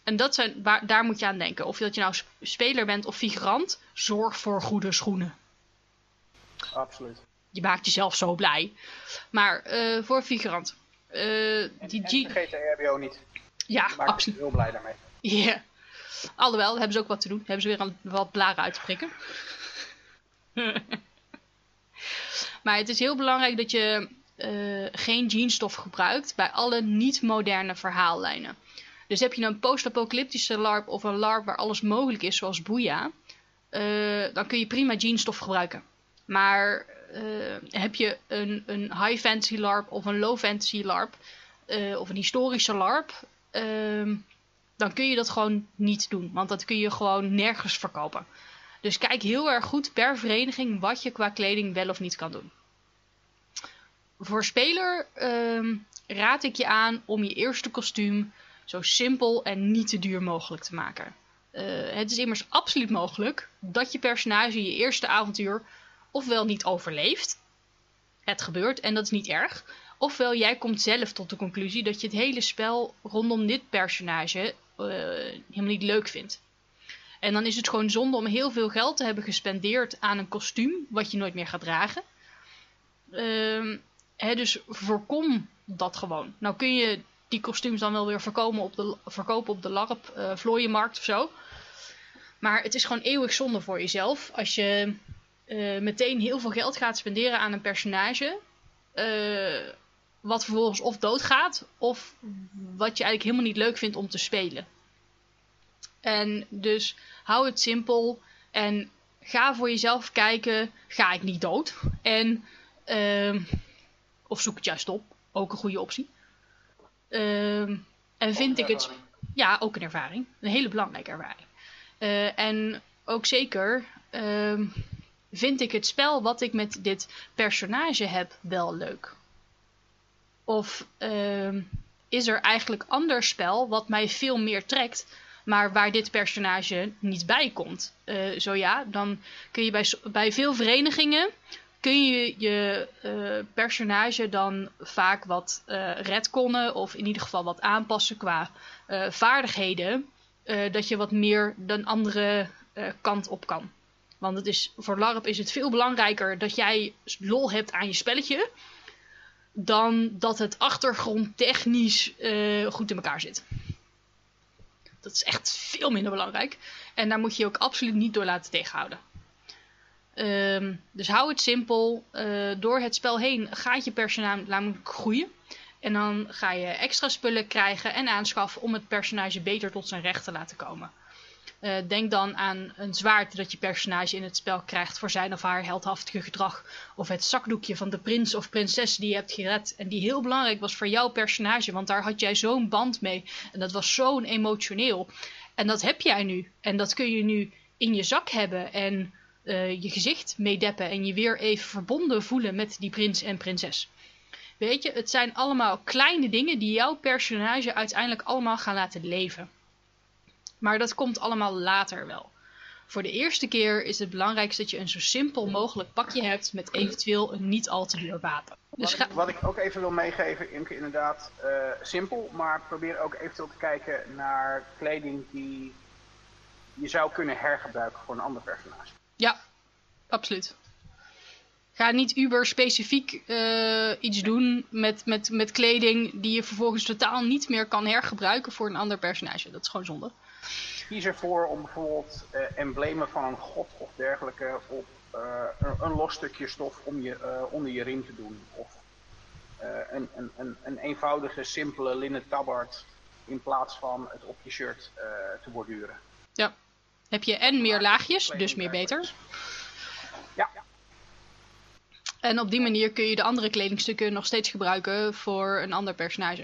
en dat zijn, waar, daar moet je aan denken. Of dat je nou sp- speler bent of figurant, zorg voor goede schoenen. absoluut. Je maakt jezelf zo blij. Maar eh, voor figurant. eh, die En G- vergeet de RBO niet. Ja, Ik maak me absoluut. heel blij daarmee. Ja. Alhoewel, hebben ze ook wat te doen. Hebben ze weer een, wat blaren uit te prikken. maar het is heel belangrijk dat je eh, geen jeansstof gebruikt bij alle niet-moderne verhaallijnen. Dus heb je een post-apocalyptische LARP of een LARP waar alles mogelijk is, zoals Boeia, eh, dan kun je prima jeansstof gebruiken. Maar eh, heb je een, een high fantasy LARP of een low fantasy LARP, of een historische LARP, ehm, dan kun je dat gewoon niet doen. Want dat kun je gewoon nergens verkopen. Dus kijk heel erg goed per vereniging wat je qua kleding wel of niet kan doen. Voor speler ehm, raad ik je aan om je eerste kostuum zo simpel en niet te duur mogelijk te maken. Eh, het is immers absoluut mogelijk dat je personage je eerste avontuur ofwel niet overleeft. Het gebeurt en dat is niet erg. Ofwel jij komt zelf tot de conclusie dat je het hele spel rondom dit personage eh, helemaal niet leuk vindt. En dan is het gewoon zonde om heel veel geld te hebben gespendeerd aan een kostuum wat je nooit meer gaat dragen. Ehm, hè, dus voorkom dat gewoon. Nou kun je die kostuums dan wel weer verkopen op de, verkopen op de LARP eh vlooienmarkt of zo. Maar het is gewoon eeuwig zonde voor jezelf als je eh, meteen heel veel geld gaat spenderen aan een personage. Wat vervolgens of doodgaat, of wat je eigenlijk helemaal niet leuk vindt om te spelen. En dus hou het simpel en ga voor jezelf kijken, ga ik niet dood? En, ehm, of zoek het juist op, ook een goede optie. Ehm, en vind ik het, ja, ook een ervaring, een hele belangrijke ervaring. Eh, en ook zeker ehm, vind ik het spel wat ik met dit personage heb wel leuk. Of ehm, is er eigenlijk ander spel wat mij veel meer trekt, maar waar dit personage niet bij komt? Eh, zo ja, dan kun je bij, bij veel verenigingen kun je je eh, personage dan vaak wat eh redconnen of in ieder geval wat aanpassen qua vaardigheden. dat je wat meer de andere kant op kan. Want het is, voor LARP is het veel belangrijker dat jij lol hebt aan je spelletje. Dan dat het achtergrondtechnisch eh goed in elkaar zit. Dat is echt veel minder belangrijk. En daar moet je je ook absoluut niet door laten tegenhouden. Ehm, dus hou het simpel. Eh, door het spel heen gaat je personage groeien. En dan ga je extra spullen krijgen en aanschaffen om het personage beter tot zijn recht te laten komen. Eh, denk dan aan een zwaard dat je personage in het spel krijgt voor zijn of haar heldhaftige gedrag. Of het zakdoekje van de prins of prinses die je hebt gered. En die heel belangrijk was voor jouw personage, want daar had jij zo'n band mee. En dat was zo'n emotioneel. En dat heb jij nu. En dat kun je nu in je zak hebben en uh, je gezicht meedeppen. En je weer even verbonden voelen met die prins en prinses. Weet je, het zijn allemaal kleine dingen die jouw personage uiteindelijk allemaal gaan laten leven. Maar dat komt allemaal later wel. Voor de eerste keer is het belangrijkste dat je een zo simpel mogelijk pakje hebt met eventueel een niet al te duur wapen. Dus wat, ik, wat ik ook even wil meegeven, Imke, inderdaad uh, simpel, maar probeer ook eventueel te kijken naar kleding die je zou kunnen hergebruiken voor een ander personage. Ja, absoluut. Ga niet uber specifiek uh, iets doen met, met, met kleding die je vervolgens totaal niet meer kan hergebruiken voor een ander personage. Dat is gewoon zonde. Kies ervoor om bijvoorbeeld uh, emblemen van een god of dergelijke op uh, een, een, los stukje stof om je, onder je ring te doen. Of een, een, een, een, eenvoudige, simpele linnen tabard in plaats van het op je shirt te borduren. Ja. Heb je en meer laagjes, dus meer beter. Ja. En op die manier kun je de andere kledingstukken nog steeds gebruiken voor een ander personage.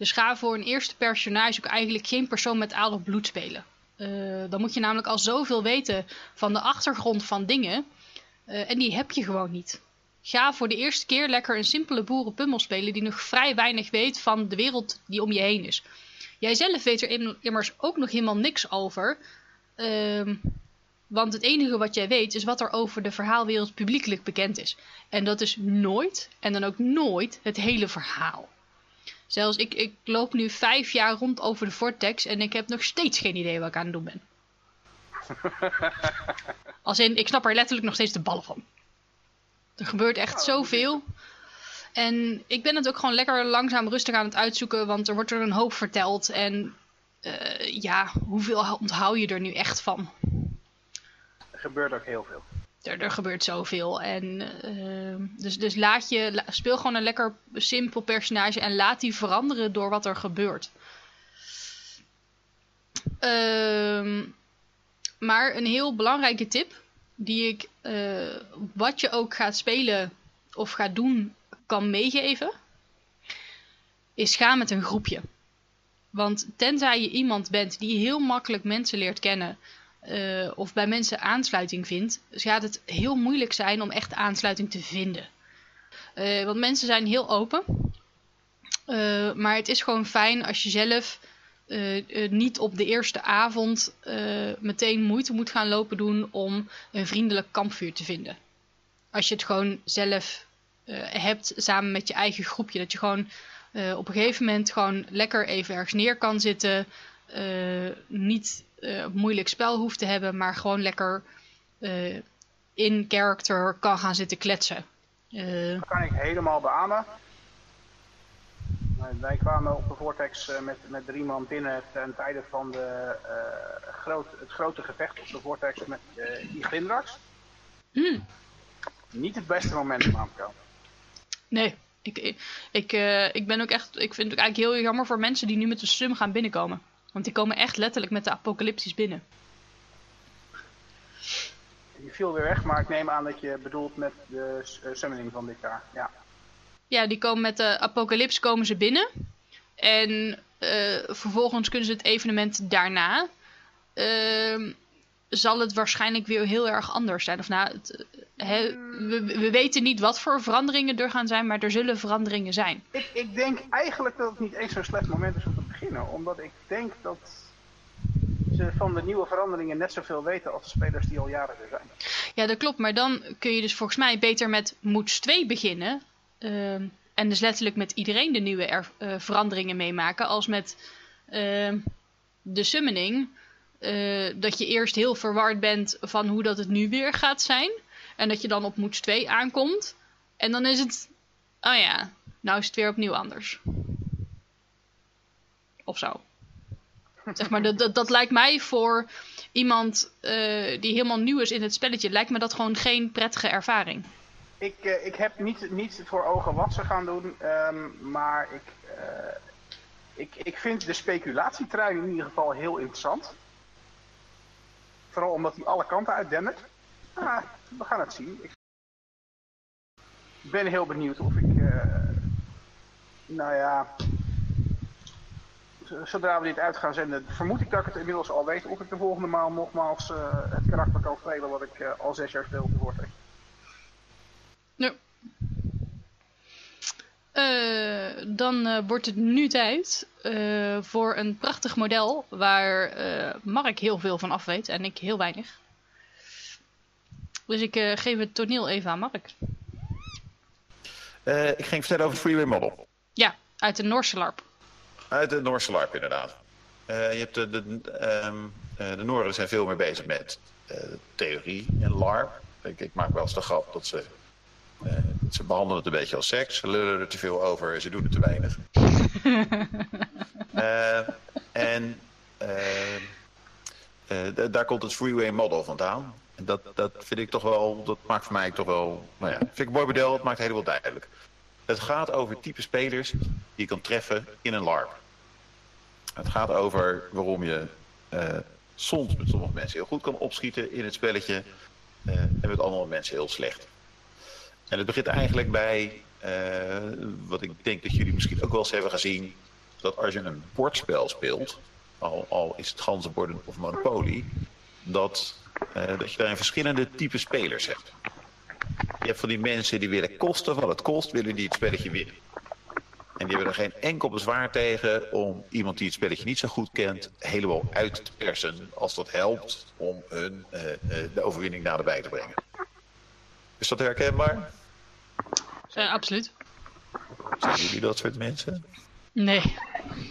Dus ga voor een eerste personage ook eigenlijk geen persoon met adel bloed spelen. Uh, dan moet je namelijk al zoveel weten van de achtergrond van dingen. Uh, en die heb je gewoon niet. Ga voor de eerste keer lekker een simpele boerenpummel spelen die nog vrij weinig weet van de wereld die om je heen is. Jij zelf weet er immers ook nog helemaal niks over. Uh, want het enige wat jij weet is wat er over de verhaalwereld publiekelijk bekend is. En dat is nooit, en dan ook nooit, het hele verhaal. Zelfs ik, ik loop nu vijf jaar rond over de Vortex en ik heb nog steeds geen idee wat ik aan het doen ben. Als in, ik snap er letterlijk nog steeds de ballen van. Er gebeurt echt oh, zoveel. En ik ben het ook gewoon lekker langzaam rustig aan het uitzoeken, want er wordt er een hoop verteld. En uh, ja, hoeveel onthoud je er nu echt van? gebeurt ook heel veel. Er, gebeurt zoveel. En, uh, dus, dus laat je, speel gewoon een lekker simpel personage en laat die veranderen door wat er gebeurt. Uh, maar een heel belangrijke tip, die ik, uh, wat je ook gaat spelen of gaat doen, kan meegeven, is ga met een groepje. Want tenzij je iemand bent die heel makkelijk mensen leert kennen, uh, of bij mensen aansluiting vindt, gaat het heel moeilijk zijn om echt aansluiting te vinden. Uh, want mensen zijn heel open. Uh, maar het is gewoon fijn als je zelf niet op de eerste avond meteen moeite moet gaan lopen doen om een vriendelijk kampvuur te vinden. Als je het gewoon zelf hebt samen met je eigen groepje. Dat je gewoon op een gegeven moment gewoon lekker even ergens neer kan zitten. niet uh, moeilijk spel hoeft te hebben, maar gewoon lekker uh, in character kan gaan zitten kletsen. Uh, dat kan ik helemaal beamen. Wij kwamen op de Vortex met, met drie man binnen ten tijde van de, groot, het grote gevecht op de Vortex met die Glindrax. Hmm. Niet het beste moment om aan te komen. Nee, ik, ik, ik, ik ben ook echt, ik vind het eigenlijk heel jammer voor mensen die nu met de sum gaan binnenkomen. Want die komen echt letterlijk met de apocalyptisch binnen. Je viel weer weg, maar ik neem aan dat je bedoelt met de uh, summoning van dit jaar. Ja. ja, die komen met de apocalyps komen ze binnen. En uh, vervolgens kunnen ze het evenement daarna. Uh, zal het waarschijnlijk weer heel erg anders zijn. Of nou, het, he, we, we, weten niet wat voor veranderingen er gaan zijn, maar er zullen veranderingen zijn. Ik, ik denk eigenlijk dat het niet eens zo'n slecht moment is om Omdat ik denk dat ze van de nieuwe veranderingen net zoveel weten als de spelers die al jaren er zijn. Ja, dat klopt. Maar dan kun je dus volgens mij beter met Moeds 2 beginnen. Uh, en dus letterlijk met iedereen de nieuwe uh, veranderingen meemaken. Als met uh, de summoning uh, dat je eerst heel verward bent van hoe dat het nu weer gaat zijn. En dat je dan op Moeds 2 aankomt. En dan is het, oh ja, nou is het weer opnieuw anders. Of zo. Zeg maar, dat, dat, dat lijkt mij voor iemand uh, die helemaal nieuw is in het spelletje, lijkt me dat gewoon geen prettige ervaring. Ik, uh, ik heb niet, niet voor ogen wat ze gaan doen, um, maar ik, ik, ik vind de speculatietrein in ieder geval heel interessant. Vooral omdat hij alle kanten uitdendert. Ah, we gaan het zien. Ik ben heel benieuwd of ik... Nou ja... Zodra we dit uit gaan zenden, vermoed ik dat ik het inmiddels al weet of ik de volgende maal nogmaals uh, het karakter kan spelen wat ik uh, al zes jaar speelde voor Ja. Uh, dan wordt het nu tijd voor een prachtig model waar Mark heel veel van af weet en ik heel weinig. Dus ik geef het toneel even aan Mark. ik ging vertellen over het Freeway Model. Ja, uit de Noorse LARP. Uit de Noorse LARP, inderdaad. Uh, je hebt de, de, um, de Noorden zijn veel meer bezig met uh, theorie en LARP. Ik, ik, maak wel eens de grap dat ze, ze behandelen het een beetje als seks. Ze lullen er te veel over, ze doen het te weinig. en daar komt het freeway model vandaan. En dat, dat vind ik toch wel, dat maakt voor mij toch wel, nou ja, vind ik een mooi model, het maakt het helemaal duidelijk. Het gaat over type spelers die je kan treffen in een LARP. Het gaat over waarom je uh, soms met sommige mensen heel goed kan opschieten in het spelletje uh, en met andere mensen heel slecht. En het begint eigenlijk bij uh, wat ik denk dat jullie misschien ook wel eens hebben gezien, dat als je een bordspel speelt, al, al is het ganzenborden of Monopoly, dat, dat je daar een verschillende type spelers hebt. Je hebt van die mensen die willen kosten wat het kost, willen die het spelletje winnen. En die hebben er geen enkel bezwaar tegen om iemand die het spelletje niet zo goed kent... helemaal uit te persen als dat helpt om hun uh, uh, de overwinning naderbij te brengen. Is dat herkenbaar? Uh, absoluut. Zijn jullie dat soort mensen? Nee.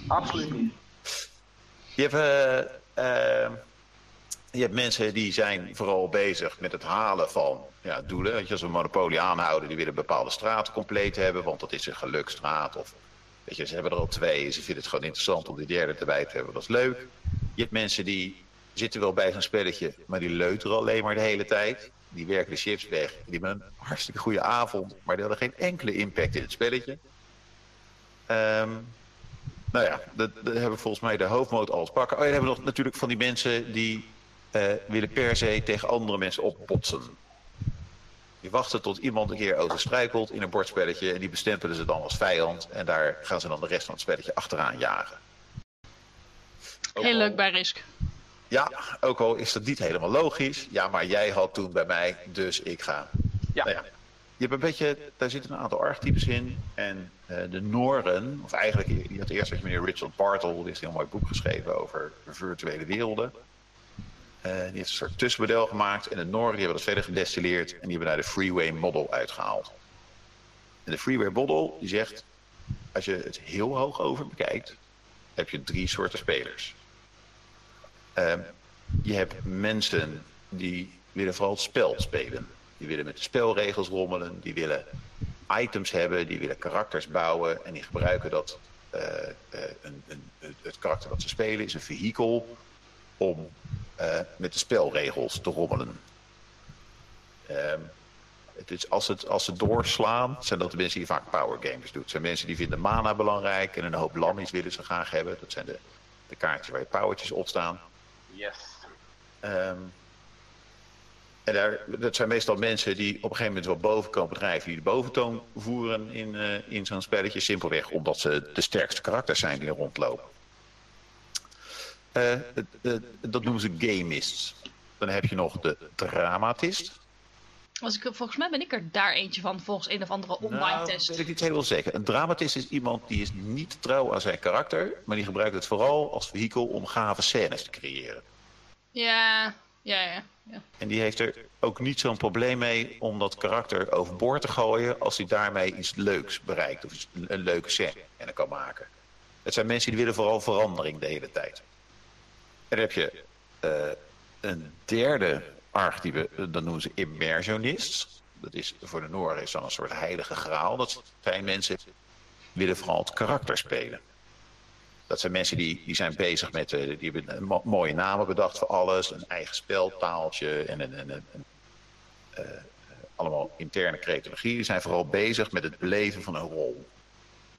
Absoluut niet. Je hebt je hebt mensen die zijn vooral bezig met het halen van ja, doelen. Weet je, als we Monopoly aanhouden, die willen bepaalde straten compleet hebben, want dat is een gelukstraat. Of weet je, ze hebben er al twee, ze vinden het gewoon interessant om die derde erbij te hebben, dat is leuk. Je hebt mensen die zitten wel bij zo'n spelletje, maar die leuteren alleen maar de hele tijd. Die werken de chips weg, die hebben een hartstikke goede avond, maar die hadden geen enkele impact in het spelletje. Um, nou ja, dat, hebben volgens mij de hoofdmoot alles pakken. Oh, ja, hebben we nog natuurlijk van die mensen die uh, willen per se tegen andere mensen opbotsen. Die wachten tot iemand een keer over struikelt in een bordspelletje en die bestempelen ze dan als vijand en daar gaan ze dan de rest van het spelletje achteraan jagen. Ook Heel al... leuk bij Risk. Ja, ook al is dat niet helemaal logisch. Ja, maar jij had toen bij mij, dus ik ga. Ja. Nou ja. Je hebt een beetje, daar zitten een aantal archetypes in. En uh, de Noren, of eigenlijk, je had eerst met meneer Richard Bartle, die heeft een heel mooi boek geschreven over virtuele werelden. Uh, die heeft een soort tussenmodel gemaakt. En de Noorden hebben dat verder gedestilleerd. En die hebben daar de Freeway Model uitgehaald. En de Freeway Model zegt... Als je het heel hoog over bekijkt... heb je drie soorten spelers. Uh, je hebt mensen die willen vooral het spel spelen. Die willen met de spelregels rommelen. Die willen items hebben. Die willen karakters bouwen. En die gebruiken dat... Uh, een, een, het karakter dat ze spelen is een vehikel om uh, met de spelregels te rommelen. Um, het is, als, het, als ze doorslaan, zijn dat de mensen die vaak power games doen. Het zijn mensen die vinden mana belangrijk en een hoop lammies willen ze graag hebben. Dat zijn de, de kaartjes waar je powertjes op staan. Yes. Um, en daar, dat zijn meestal mensen die op een gegeven moment wel boven komen drijven, die de boventoon voeren in, uh, in zo'n spelletje. Simpelweg omdat ze de sterkste karakters zijn die er rondlopen. Uh, dat noemen ze gamists. Dan heb je nog de dramatist. Als ik, volgens mij ben ik er daar eentje van, volgens een of andere online nou, test. Dat weet ik niet helemaal zeker. Een dramatist is iemand die is niet trouw aan zijn karakter, maar die gebruikt het vooral als vehikel om gave scènes te creëren. Ja, ja, ja. ja. En die heeft er ook niet zo'n probleem mee om dat karakter overboord te gooien als hij daarmee iets leuks bereikt of een leuke scène kan maken. Het zijn mensen die willen vooral verandering de hele tijd. En dan heb je uh, een derde archetype, dat noemen ze immersionist. Dat is voor de Noorden is dan een soort heilige graal. Dat zijn mensen die willen vooral het karakter spelen. Dat zijn mensen die, die zijn bezig met, uh, die hebben mo mooie namen bedacht voor alles. Een eigen speltaaltje en een, een, een, een uh, allemaal interne creatologie. Die zijn vooral bezig met het beleven van een rol.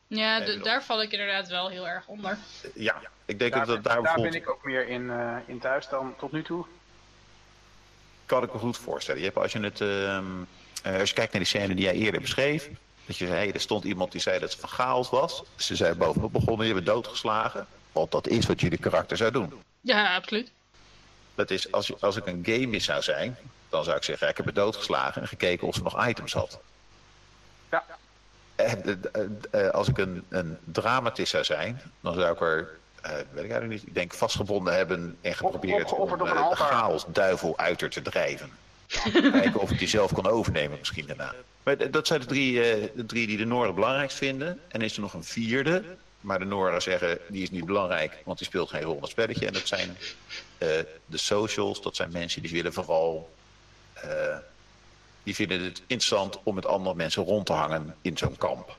Ja, daar val ik inderdaad wel heel erg onder. Ja, ik denk daar, dat daar, daar ben ik ook meer in, uh, in thuis dan tot nu toe. kan ik me goed voorstellen. Je hebt als je het, ehm, eh, als je kijkt naar die scène die jij eerder beschreef, dat je zei, er stond iemand die zei dat ze van chaos was. Ze zei bovenop begonnen, je bent doodgeslagen. Want dat is wat jullie karakter zou doen. Ja, absoluut. Dat is, als, je, als ik een game zou zijn, dan zou ik zeggen, ik heb het doodgeslagen en gekeken of ze nog items had. Ja. En, eh, eh, eh, als ik een, een dramatist zou zijn, dan zou ik er, eh, weet ik eigenlijk niet, ik denk vastgebonden hebben en geprobeerd om eh, de altaar. chaos duivel uit er te drijven. Kijken of ik die zelf kon overnemen misschien daarna. Maar dat zijn de drie, eh, de drie die de Noorden belangrijkst vinden. En is er nog een vierde, maar de Noorden zeggen die is niet belangrijk, want die speelt geen rol in het spelletje. En dat zijn eh, de socials, dat zijn mensen die willen vooral... eh, die vinden het interessant om met andere mensen rond te hangen in zo'n kamp.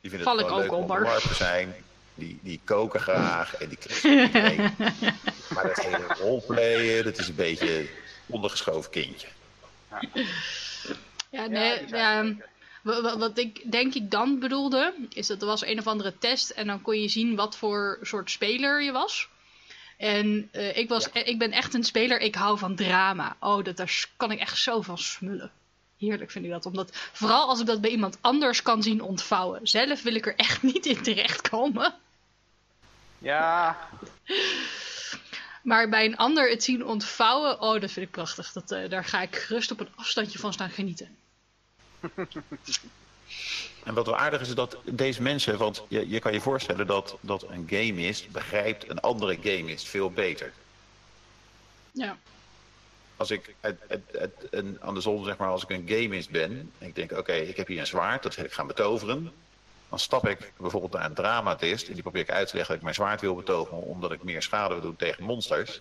Die vinden Val het ik gewoon ook leuk om onder. onderwerp te zijn. Die, die koken graag en die kletsen. Maar dat hele roleplayen, dat is een beetje een ondergeschoven kindje. Ja, nee, ja, wat ik denk ik dan bedoelde, is dat er was een of andere test en dan kon je zien wat voor soort speler je was. En eh, ik, was, ik ben echt een speler, ik hou van drama. Oh, dat, daar kan ik echt zo van smullen. Heerlijk vind ik dat. Omdat, vooral als ik dat bij iemand anders kan zien ontvouwen. Zelf wil ik er echt niet in terechtkomen. Ja, Maar bij een ander het zien ontvouwen, oh, dat vind ik prachtig. Dat, eh, daar ga ik gerust op een afstandje van staan genieten. En wat wel aardig is, is dat deze mensen, want je, je kan je voorstellen dat, dat een gamist begrijpt een andere gamist veel beter. Ja. Als ik het, het, het, een, andersom zeg maar, als ik een gamist ben, en ik denk oké, ik heb hier een zwaard, dat wil ik gaan betoveren. Dan stap ik bijvoorbeeld naar een dramatist en die probeer ik uit te leggen dat ik mijn zwaard wil betoveren omdat ik meer schade wil doen tegen monsters.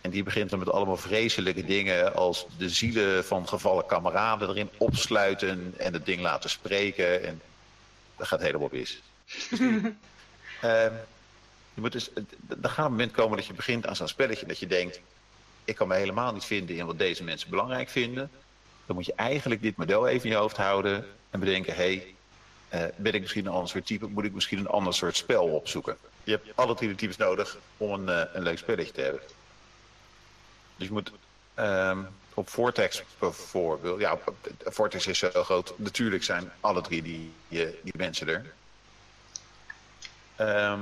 En die begint dan met allemaal vreselijke dingen als de zielen van gevallen kameraden erin opsluiten en het ding laten spreken. En dat gaat helemaal mis. Dus die- ehm, je moet dus, er gaat een moment komen dat je begint aan zo'n spelletje dat je denkt, ik kan me helemaal niet vinden in wat deze mensen belangrijk vinden. Dan moet je eigenlijk dit model even in je hoofd houden en bedenken, hé, hey, ben ik misschien een ander soort type, moet ik misschien een ander soort spel opzoeken. Je hebt alle drie de types nodig om een, eh, een leuk spelletje te hebben. Dus je moet ehm, op Vortex bijvoorbeeld, ja, Vortex is zo groot, natuurlijk zijn alle drie die, die, die mensen er. Eh,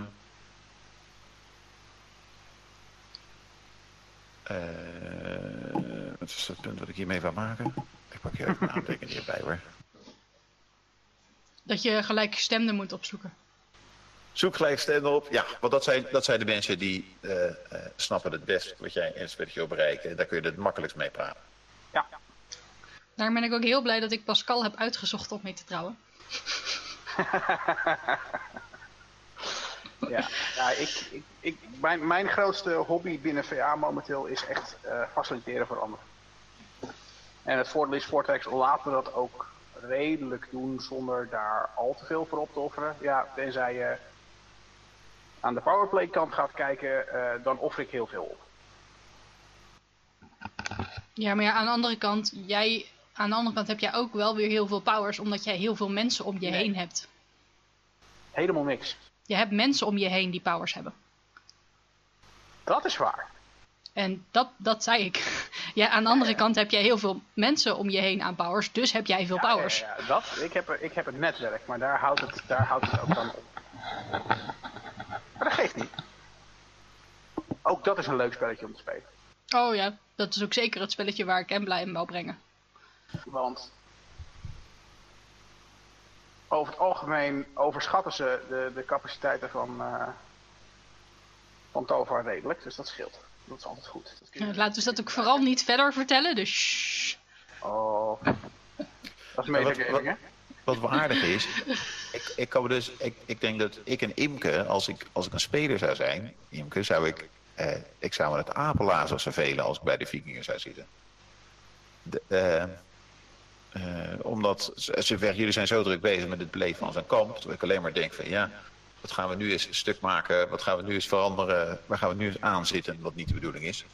wat is het punt wat ik hiermee wil maken? Ik pak hier even een aantekening hierbij hoor. Dat je gelijkgestemden moet opzoeken. Zoek gelijk stemmen op. Ja, want dat zijn, dat zijn de mensen die eh, eh, snappen het best wat jij in het wil bereiken. En daar kun je het makkelijkst mee praten. ja. Daarom ben ik ook heel blij dat ik Pascal heb uitgezocht om mee te trouwen. Ja, ja ik, ik, ik, mijn, mijn grootste hobby binnen VA momenteel is echt eh, faciliteren voor anderen. En het voordeel is, Vortex laten we dat ook redelijk doen zonder daar al te veel voor op te offeren. Ja, tenzij je aan de powerplay kant gaat kijken, eh, dan offer ik heel veel op. Ja, maar ja, aan de andere kant, jij, aan de andere kant heb jij ook wel weer heel veel powers, omdat jij heel veel mensen om je Nee. heen hebt. Helemaal niks. Je hebt mensen om je heen die powers hebben. Dat is waar. En dat, dat zei ik. Ja, aan de andere kant heb jij heel veel mensen om je heen aan powers, dus heb jij veel Ja, powers. Ja, dat, ik, heb, ik heb het netwerk, maar daar houdt het, daar houdt het ook dan op. Maar dat geeft niet. Ook dat is een leuk spelletje om te spelen. Oh ja, dat is ook zeker het spelletje waar ik hem blij in wou brengen. Want over het algemeen overschatten ze de, de capaciteiten van, eh van Tovar redelijk. Dus dat scheelt. Dat is altijd goed. Dat kun je- Nou, Laten we dat ook vooral niet verder vertellen, dus shh. Oh. Dat is wat- metagaming, hè? Wat wel aardig is, ik, ik, kan dus, ik, ik denk dat ik en Imke, als ik, als ik een speler zou zijn, Imke, zou ik, eh, ik zou me het apenlazer vervelen als ik bij de vikingen zou zitten. De, eh, eh, omdat, ze jullie zijn zo druk bezig met het beleven van zo'n kamp, dat ik alleen maar denk van ja, wat gaan we nu eens stuk maken, wat gaan we nu eens veranderen, waar gaan we nu eens aanzitten, wat niet de bedoeling is.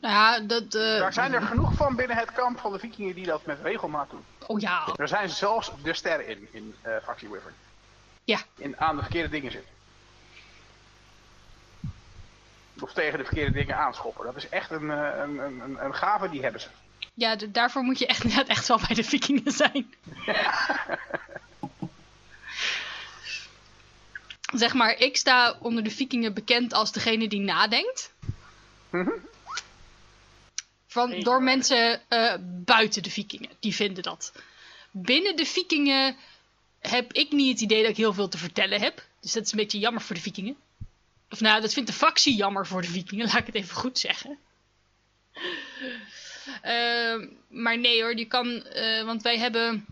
Nou ja, dat... eh, Daar zijn er genoeg van binnen het kamp van de vikingen die dat met regelmaat doen. Oh ja, Er zijn zelfs de sterren in, in eh factie Wyvern. ja. In, aan de verkeerde dingen zitten. Of tegen de verkeerde dingen aanschoppen. Dat is echt een, eh, een, een, een gave, die hebben ze. Ja, daarvoor moet je echt, net echt wel bij de vikingen zijn. zeg maar, ik sta onder de vikingen bekend als degene die nadenkt. Mhm. Van, door mensen uh, buiten de vikingen, die vinden dat. Binnen de vikingen heb ik niet het idee dat ik heel veel te vertellen heb. Dus dat is een beetje jammer voor de vikingen. Of nou, dat vindt de factie jammer voor de vikingen, laat ik het even goed zeggen. Uh, maar nee hoor, die kan, uh, want wij hebben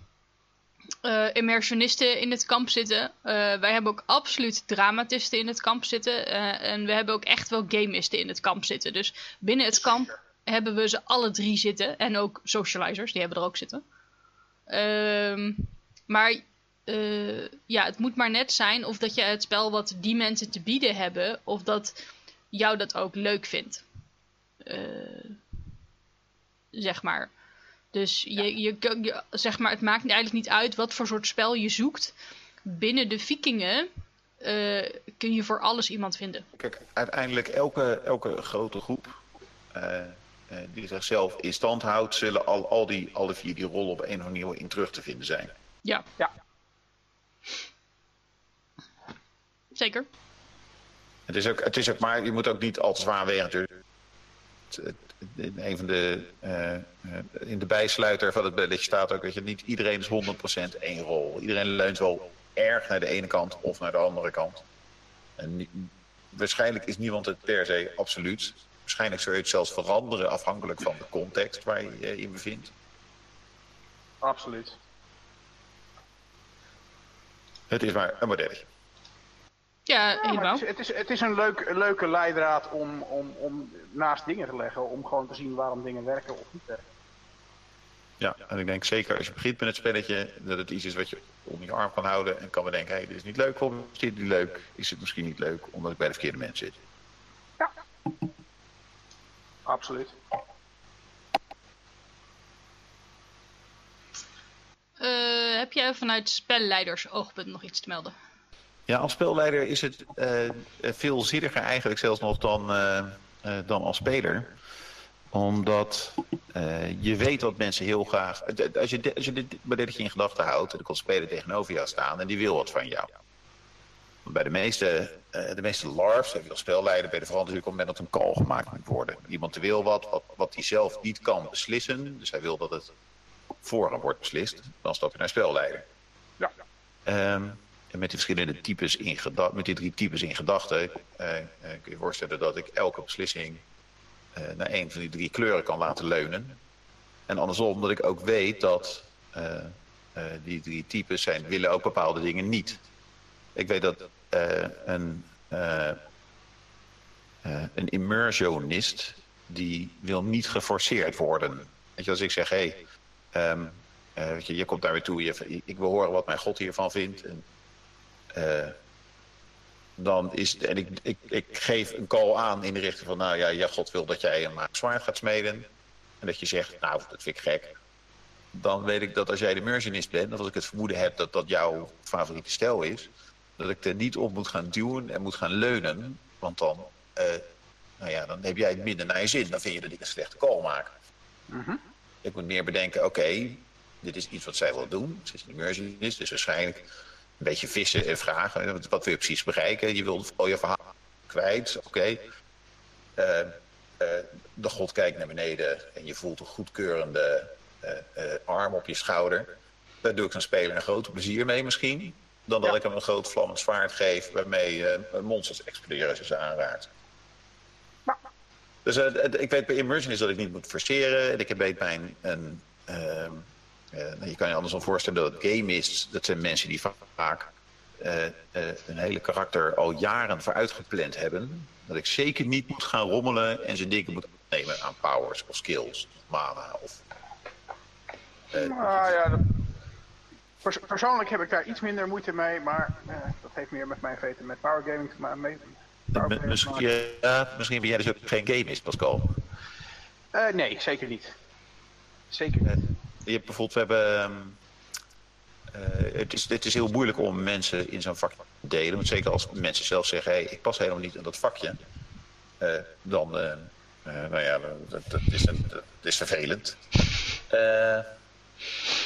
uh, immersionisten in het kamp zitten. wij hebben ook absoluut dramatisten in het kamp zitten. en we hebben ook echt wel gamisten in het kamp zitten. Dus binnen het kamp hebben we ze alle drie zitten. En ook socializers, die hebben er ook zitten. Ehm, maar ja, het moet maar net zijn of dat je het spel wat die mensen te bieden hebben, of dat jou dat ook leuk vindt. Zeg maar. Dus je, je, zeg maar, het maakt eigenlijk niet uit wat voor soort spel je zoekt. Binnen de vikingen uh, kun je voor alles iemand vinden. Kijk, uiteindelijk elke, elke grote groep die zichzelf in stand houdt, zullen al, al die, alle vier die rollen op een of andere manier in terug te vinden zijn. Ja. ja. Zeker. Het is, ook, het is ook maar, je moet ook niet al te zwaarwegend. In een van de, uh, in de bijsluiter van het belletje staat ook dat je niet iedereen is 100% één rol. Iedereen leunt wel erg naar de ene kant of naar de andere kant. En waarschijnlijk is niemand het per se absoluut. Waarschijnlijk zou je het zelfs veranderen afhankelijk van de context waar je je in bevindt. Absoluut. Het is maar een modelletje. Ja, helemaal. Het is, het, is, het is een leuk, leuke leidraad om, om, om naast dingen te leggen. Om gewoon te zien waarom dingen werken of niet werken. Ja, en ik denk zeker als je begint met het spelletje, dat het iets is wat je om je arm kan houden en kan bedenken, hé, hey, dit is niet leuk, waarom is dit niet leuk? Is het misschien niet leuk omdat ik bij de verkeerde mensen zit? Ja, absoluut. Uh, heb jij vanuit spelleiders oogpunt nog iets te melden? Ja, als spelleider is het uh, veel zinniger eigenlijk zelfs nog dan, uh, dan als speler. Omdat je weet wat mensen heel graag... Als je, als je dit modelletje in gedachten houdt, dan komt speler tegenover jou staan en die wil wat van jou. Bij de meeste, de meeste LARPs heb je als spelleider bij de vooral natuurlijk op het moment dat een call gemaakt moet worden. Iemand wil wat, wat, wat hij zelf niet kan beslissen. Dus hij wil dat het voor hem wordt beslist. Dan stap je naar spelleider. Ja. Um, met die verschillende types in met die drie types in gedachten, eh, eh, kun je voorstellen dat ik elke beslissing eh, naar een van die drie kleuren kan laten leunen. En andersom, dat ik ook weet dat die drie types zijn, willen ook bepaalde dingen niet. Ik weet dat een, een immersionist, die wil niet geforceerd worden. Weet je, als ik zeg, hé, hey, weet je, komt daar weer toe, je, ik wil horen wat mijn God hiervan vindt. En dan is, en ik, ik, ik geef een call aan in de richting van, nou ja, ja God wil dat jij een zwaard gaat smeden. En dat je zegt, nou, dat vind ik gek. Dan weet ik dat als jij de mercenist bent, dat als ik het vermoeden heb dat dat jouw favoriete stijl is, dat ik er niet op moet gaan duwen en moet gaan leunen. Want dan, uh, nou ja, dan heb jij het minder naar je zin. Dan vind je dat ik een slechte call maak. -huh. Ik moet meer bedenken, oké, okay, dit is iets wat zij wil doen. Ze is een mercenist, dus waarschijnlijk een beetje vissen en vragen. Wat wil je precies bereiken? Je wilt al je verhaal kwijt, oké. Okay. Uh, uh, de god kijkt naar beneden en je voelt een goedkeurende uh, arm op je schouder. Daar doe ik zo'n speler een groot plezier mee misschien. Dan dat ja. ik hem een groot vlammend zwaard geef waarmee monsters exploderen als je ze aanraakt. Dus ik weet bij immersion is dat ik niet moet forceren. En ik weet bij een, een ehm, je kan je anders dan voorstellen dat gameists, dat zijn mensen die vaak uh, uh, een hele karakter al jaren vooruitgepland hebben. Dat ik zeker niet moet gaan rommelen en ze dingen moet nemen aan powers of skills, of mana of... nou ja, dat... Pers persoonlijk heb ik daar iets minder moeite mee, maar dat heeft meer met mijn weten met powergaming te maken. Misschien, ja, misschien ben jij dus ook geen gamist, Pascal? nee, zeker niet. Zeker niet je hebt bijvoorbeeld, we hebben... Uh, het, is, het is heel moeilijk om mensen in zo'n vak te delen. Want zeker als mensen zelf zeggen, hey, ik pas helemaal niet in dat vakje. dan, nou ja, dat, dat, is een, dat is vervelend. maar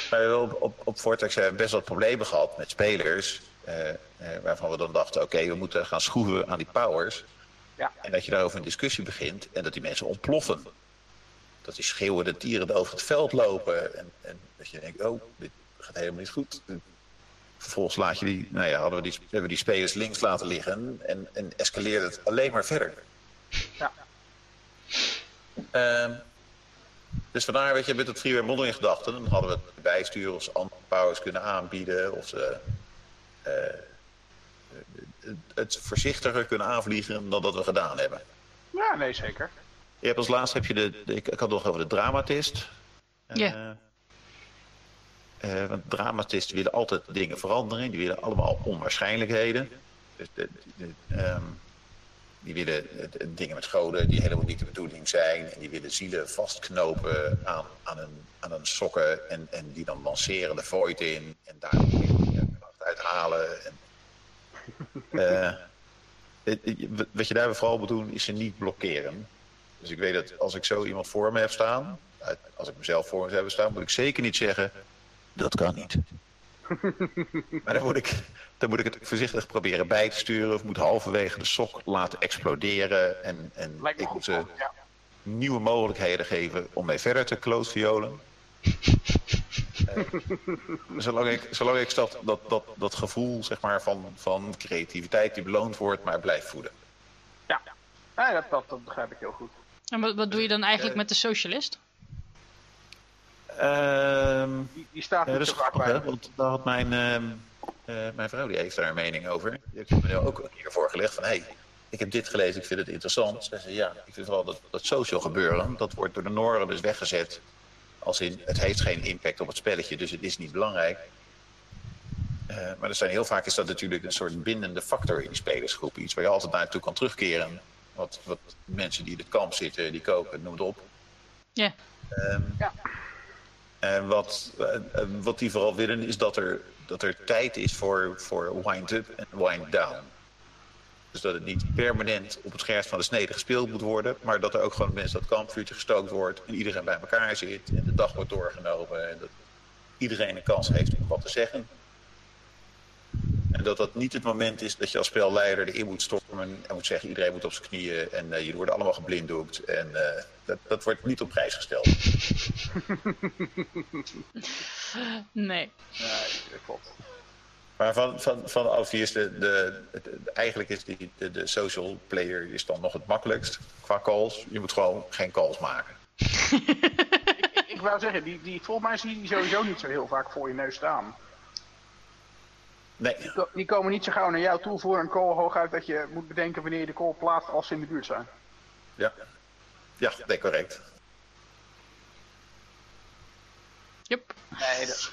we hebben op, op, op Vortex best wat problemen gehad met spelers. waarvan we dan dachten, oké, we moeten gaan schroeven aan die powers. Ja. En dat je daarover een discussie begint en dat die mensen ontploffen. Dat die schreeuwende dieren over het veld lopen. En, en dat je denkt, oh, dit gaat helemaal niet goed. Vervolgens laat je die, nou ja, hadden we die, hebben we die spelers links laten liggen en, en escaleerde het alleen maar verder. Ja. Uh, dus vandaar, weet je, met het freeware modeling gedachten, dan hadden we het bijsturen of ze andere powers kunnen aanbieden of ze uh, het voorzichtiger kunnen aanvliegen dan dat we gedaan hebben. Ja, nee, zeker. Je hebt als laatste heb je de, ik, ik had nog over de dramatist. Ja. Uh, want dramatisten willen altijd dingen veranderen. Die willen allemaal onwaarschijnlijkheden. Dus de, ehm, die willen dingen met goden die helemaal niet de bedoeling zijn. En die willen zielen vastknopen aan, aan, een, aan een sokken. En, en die dan lanceren de void in. En daar kracht uithalen. En, uh, wat je daar vooral moet doen is ze niet blokkeren. Dus ik weet dat als ik zo iemand voor me heb staan, als ik mezelf voor me heb staan, moet ik zeker niet zeggen, dat kan niet. maar dan moet, ik, dan moet ik het voorzichtig proberen bij te sturen of moet halverwege de sok laten exploderen. En, en ik moet ze nieuwe mogelijkheden geven om mee verder te klootviolen. uh, zolang ik, zolang ik dat, dat, dat, dat gevoel zeg maar, van, van creativiteit die beloond wordt, maar blijf voeden. Ja, ja dat, dat, dat begrijp ik heel goed. En wat, wat doe je dan eigenlijk met de socialist? Uh, die, die, staat ja, dat is grappig, hè? Want daar had mijn, uh, mijn vrouw die heeft daar een mening over. Die heeft me ook een keer voorgelegd van... Hey, ik heb dit gelezen, ik vind het interessant. Ze zei, ja, ik vind wel dat, dat social gebeuren... dat wordt door de Noorden dus weggezet... als in, het heeft geen impact op het spelletje, dus het is niet belangrijk. Uh, maar er zijn, heel vaak is dat natuurlijk een soort bindende factor in die spelersgroep. Iets waar je altijd naartoe kan terugkeren wat, wat mensen die in het kamp zitten, die koken, noem het op. Ja. Um, ja. En wat, uh, wat die vooral willen is dat er, dat er tijd is voor, voor wind-up en wind-down. Dus dat het niet permanent op het scherpst van de snede gespeeld moet worden, maar dat er ook gewoon mensen dat kampvuurtje gestookt wordt en iedereen bij elkaar zit en de dag wordt doorgenomen en dat iedereen een kans heeft om wat te zeggen. En dat dat niet het moment is dat je als spelleider erin moet stormen en moet zeggen iedereen moet op zijn knieën en uh, jullie worden allemaal geblinddoekt. En uh, dat, dat wordt niet op prijs gesteld. nee. Nee, klopt. Maar van, van, van de, de, de, eigenlijk is die, de, de social player is dan nog het makkelijkst qua calls. Je moet gewoon geen calls maken. ik, ik, wou zeggen, die, die, volgens mij zie je die sowieso niet zo heel vaak voor je neus staan. Nee. Die, komen niet zo gauw naar jou toe voor een call hooguit dat je moet bedenken wanneer je de call plaatst als ze in de buurt zijn. Ja, ja dat correct. Yep. Nee, dat,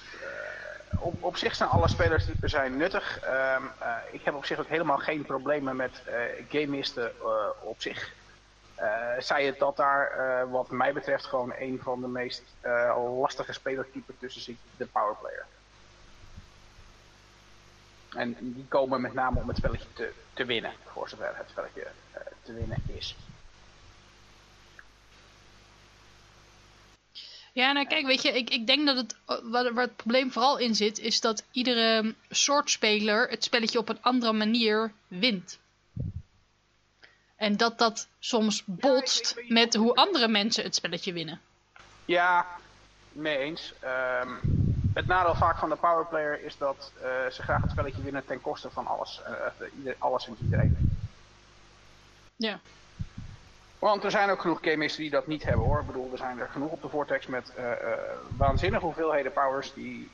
uh, op, op zich zijn alle spelers die zijn nuttig. Um, uh, ik heb op zich ook helemaal geen problemen met uh, gamisten op zich. zij het dat daar wat mij betreft gewoon een van de meest lastige spelertypen tussen zit, de powerplayer. En die komen met name om het spelletje te, te winnen, voor zover het spelletje uh, te winnen is. Ja, nou kijk, weet je, ik, ik denk dat het, waar, waar het probleem vooral in zit, is dat iedere soort speler het spelletje op een andere manier wint. En dat dat soms botst met hoe andere mensen het spelletje winnen. Ja, mee eens. Um, het nadeel vaak van de powerplayer is dat uh, ze graag het spelletje winnen ten koste van alles. Uh, ieder, alles en iedereen. Ja. Want er zijn ook genoeg gamers die dat niet hebben hoor. Ik bedoel, er zijn er genoeg op de Vortex met uh, waanzinnige hoeveelheden powers die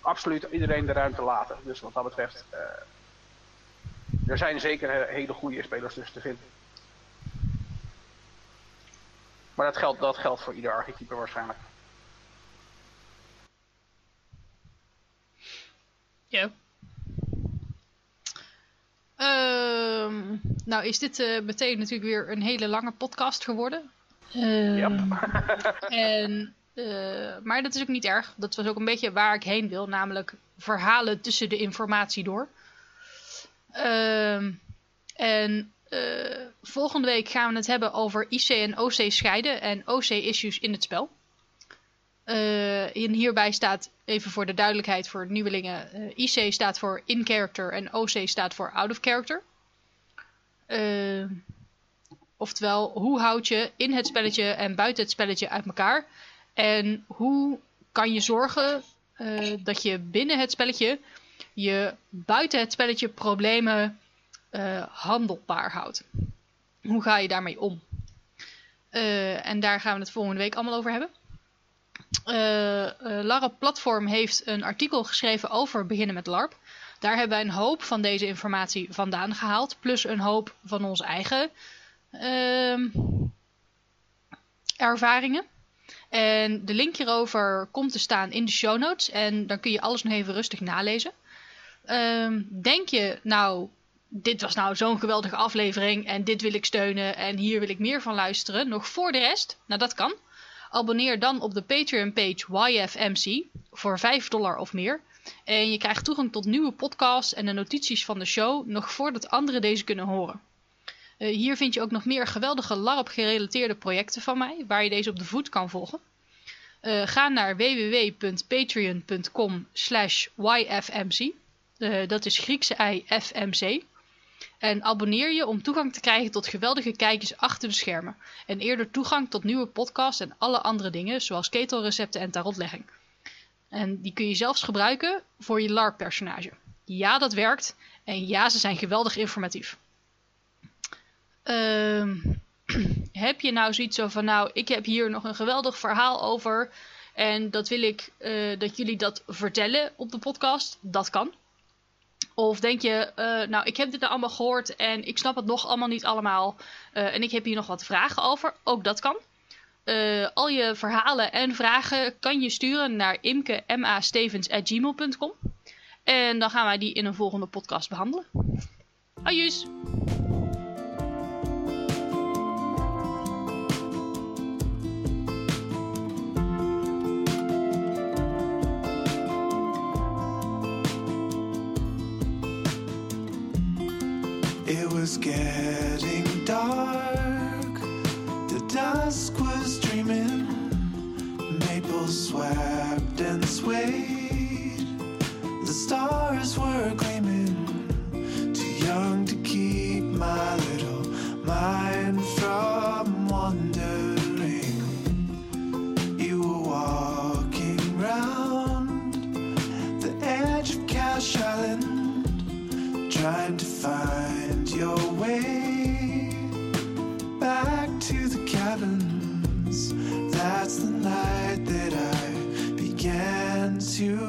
absoluut iedereen de ruimte laten. Dus wat dat betreft, er zijn zeker hele goede spelers dus te vinden. Maar dat geldt, dat geldt voor ieder archetype waarschijnlijk. Ja. Uh, nou is dit uh, meteen natuurlijk weer een hele lange podcast geworden. Uh, ja. en, uh, maar dat is ook niet erg. Dat was ook een beetje waar ik heen wil. Namelijk verhalen tussen de informatie door. Ehm, en Eh, volgende week gaan we het hebben over IC en OC scheiden en OC-issues in het spel. Uh, hierbij staat, even voor de duidelijkheid voor nieuwelingen, uh, IC staat voor in character en OC staat voor out of character. Uh, oftewel, hoe houd je in het spelletje en buiten het spelletje uit elkaar? En hoe kan je zorgen dat je binnen het spelletje je buiten het spelletje problemen handelbaar houdt? Hoe ga je daarmee om? en daar gaan we het volgende week allemaal over hebben. Uh, uh, LARP Platform heeft een artikel geschreven over beginnen met LARP. Daar hebben wij een hoop van deze informatie vandaan gehaald. Plus een hoop van onze eigen uh, ervaringen. En de link hierover komt te staan in de show notes. En dan kun je alles nog even rustig nalezen. Ehm, denk je, nou, dit was nou zo'n geweldige aflevering. En dit wil ik steunen. En hier wil ik meer van luisteren. Nog voor de rest. Nou, dat kan. Abonneer dan op de Patreon-page YFMC voor 5 dollar of meer. En je krijgt toegang tot nieuwe podcasts en de notities van de show nog voordat anderen deze kunnen horen. Uh, hier vind je ook nog meer geweldige LARP-gerelateerde projecten van mij, waar je deze op de voet kan volgen. Uh, ga naar www.patreon.com slash yfmc. Uh, dat is Griekse I FMC. En abonneer je om toegang te krijgen tot geweldige kijkjes achter de schermen. En eerder toegang tot nieuwe podcasts en alle andere dingen, zoals ketelrecepten en tarotlegging. En die kun je zelfs gebruiken voor je LARP-personage. Ja, dat werkt. En ja, ze zijn geweldig informatief. Uh, heb je nou zoiets van, nou, ik heb hier nog een geweldig verhaal over. En dat wil ik uh, dat jullie dat vertellen op de podcast. Dat kan. Of denk je, uh, nou, ik heb dit nou allemaal gehoord en ik snap het nog allemaal niet allemaal. Uh, en ik heb hier nog wat vragen over. Ook dat kan. Uh, al je verhalen en vragen kan je sturen naar imke.ma.stevens.gmail.com. En dan gaan wij die in een volgende podcast behandelen. Ajus! Getting dark. The dusk was dreaming. Maples swept and swayed. The stars were you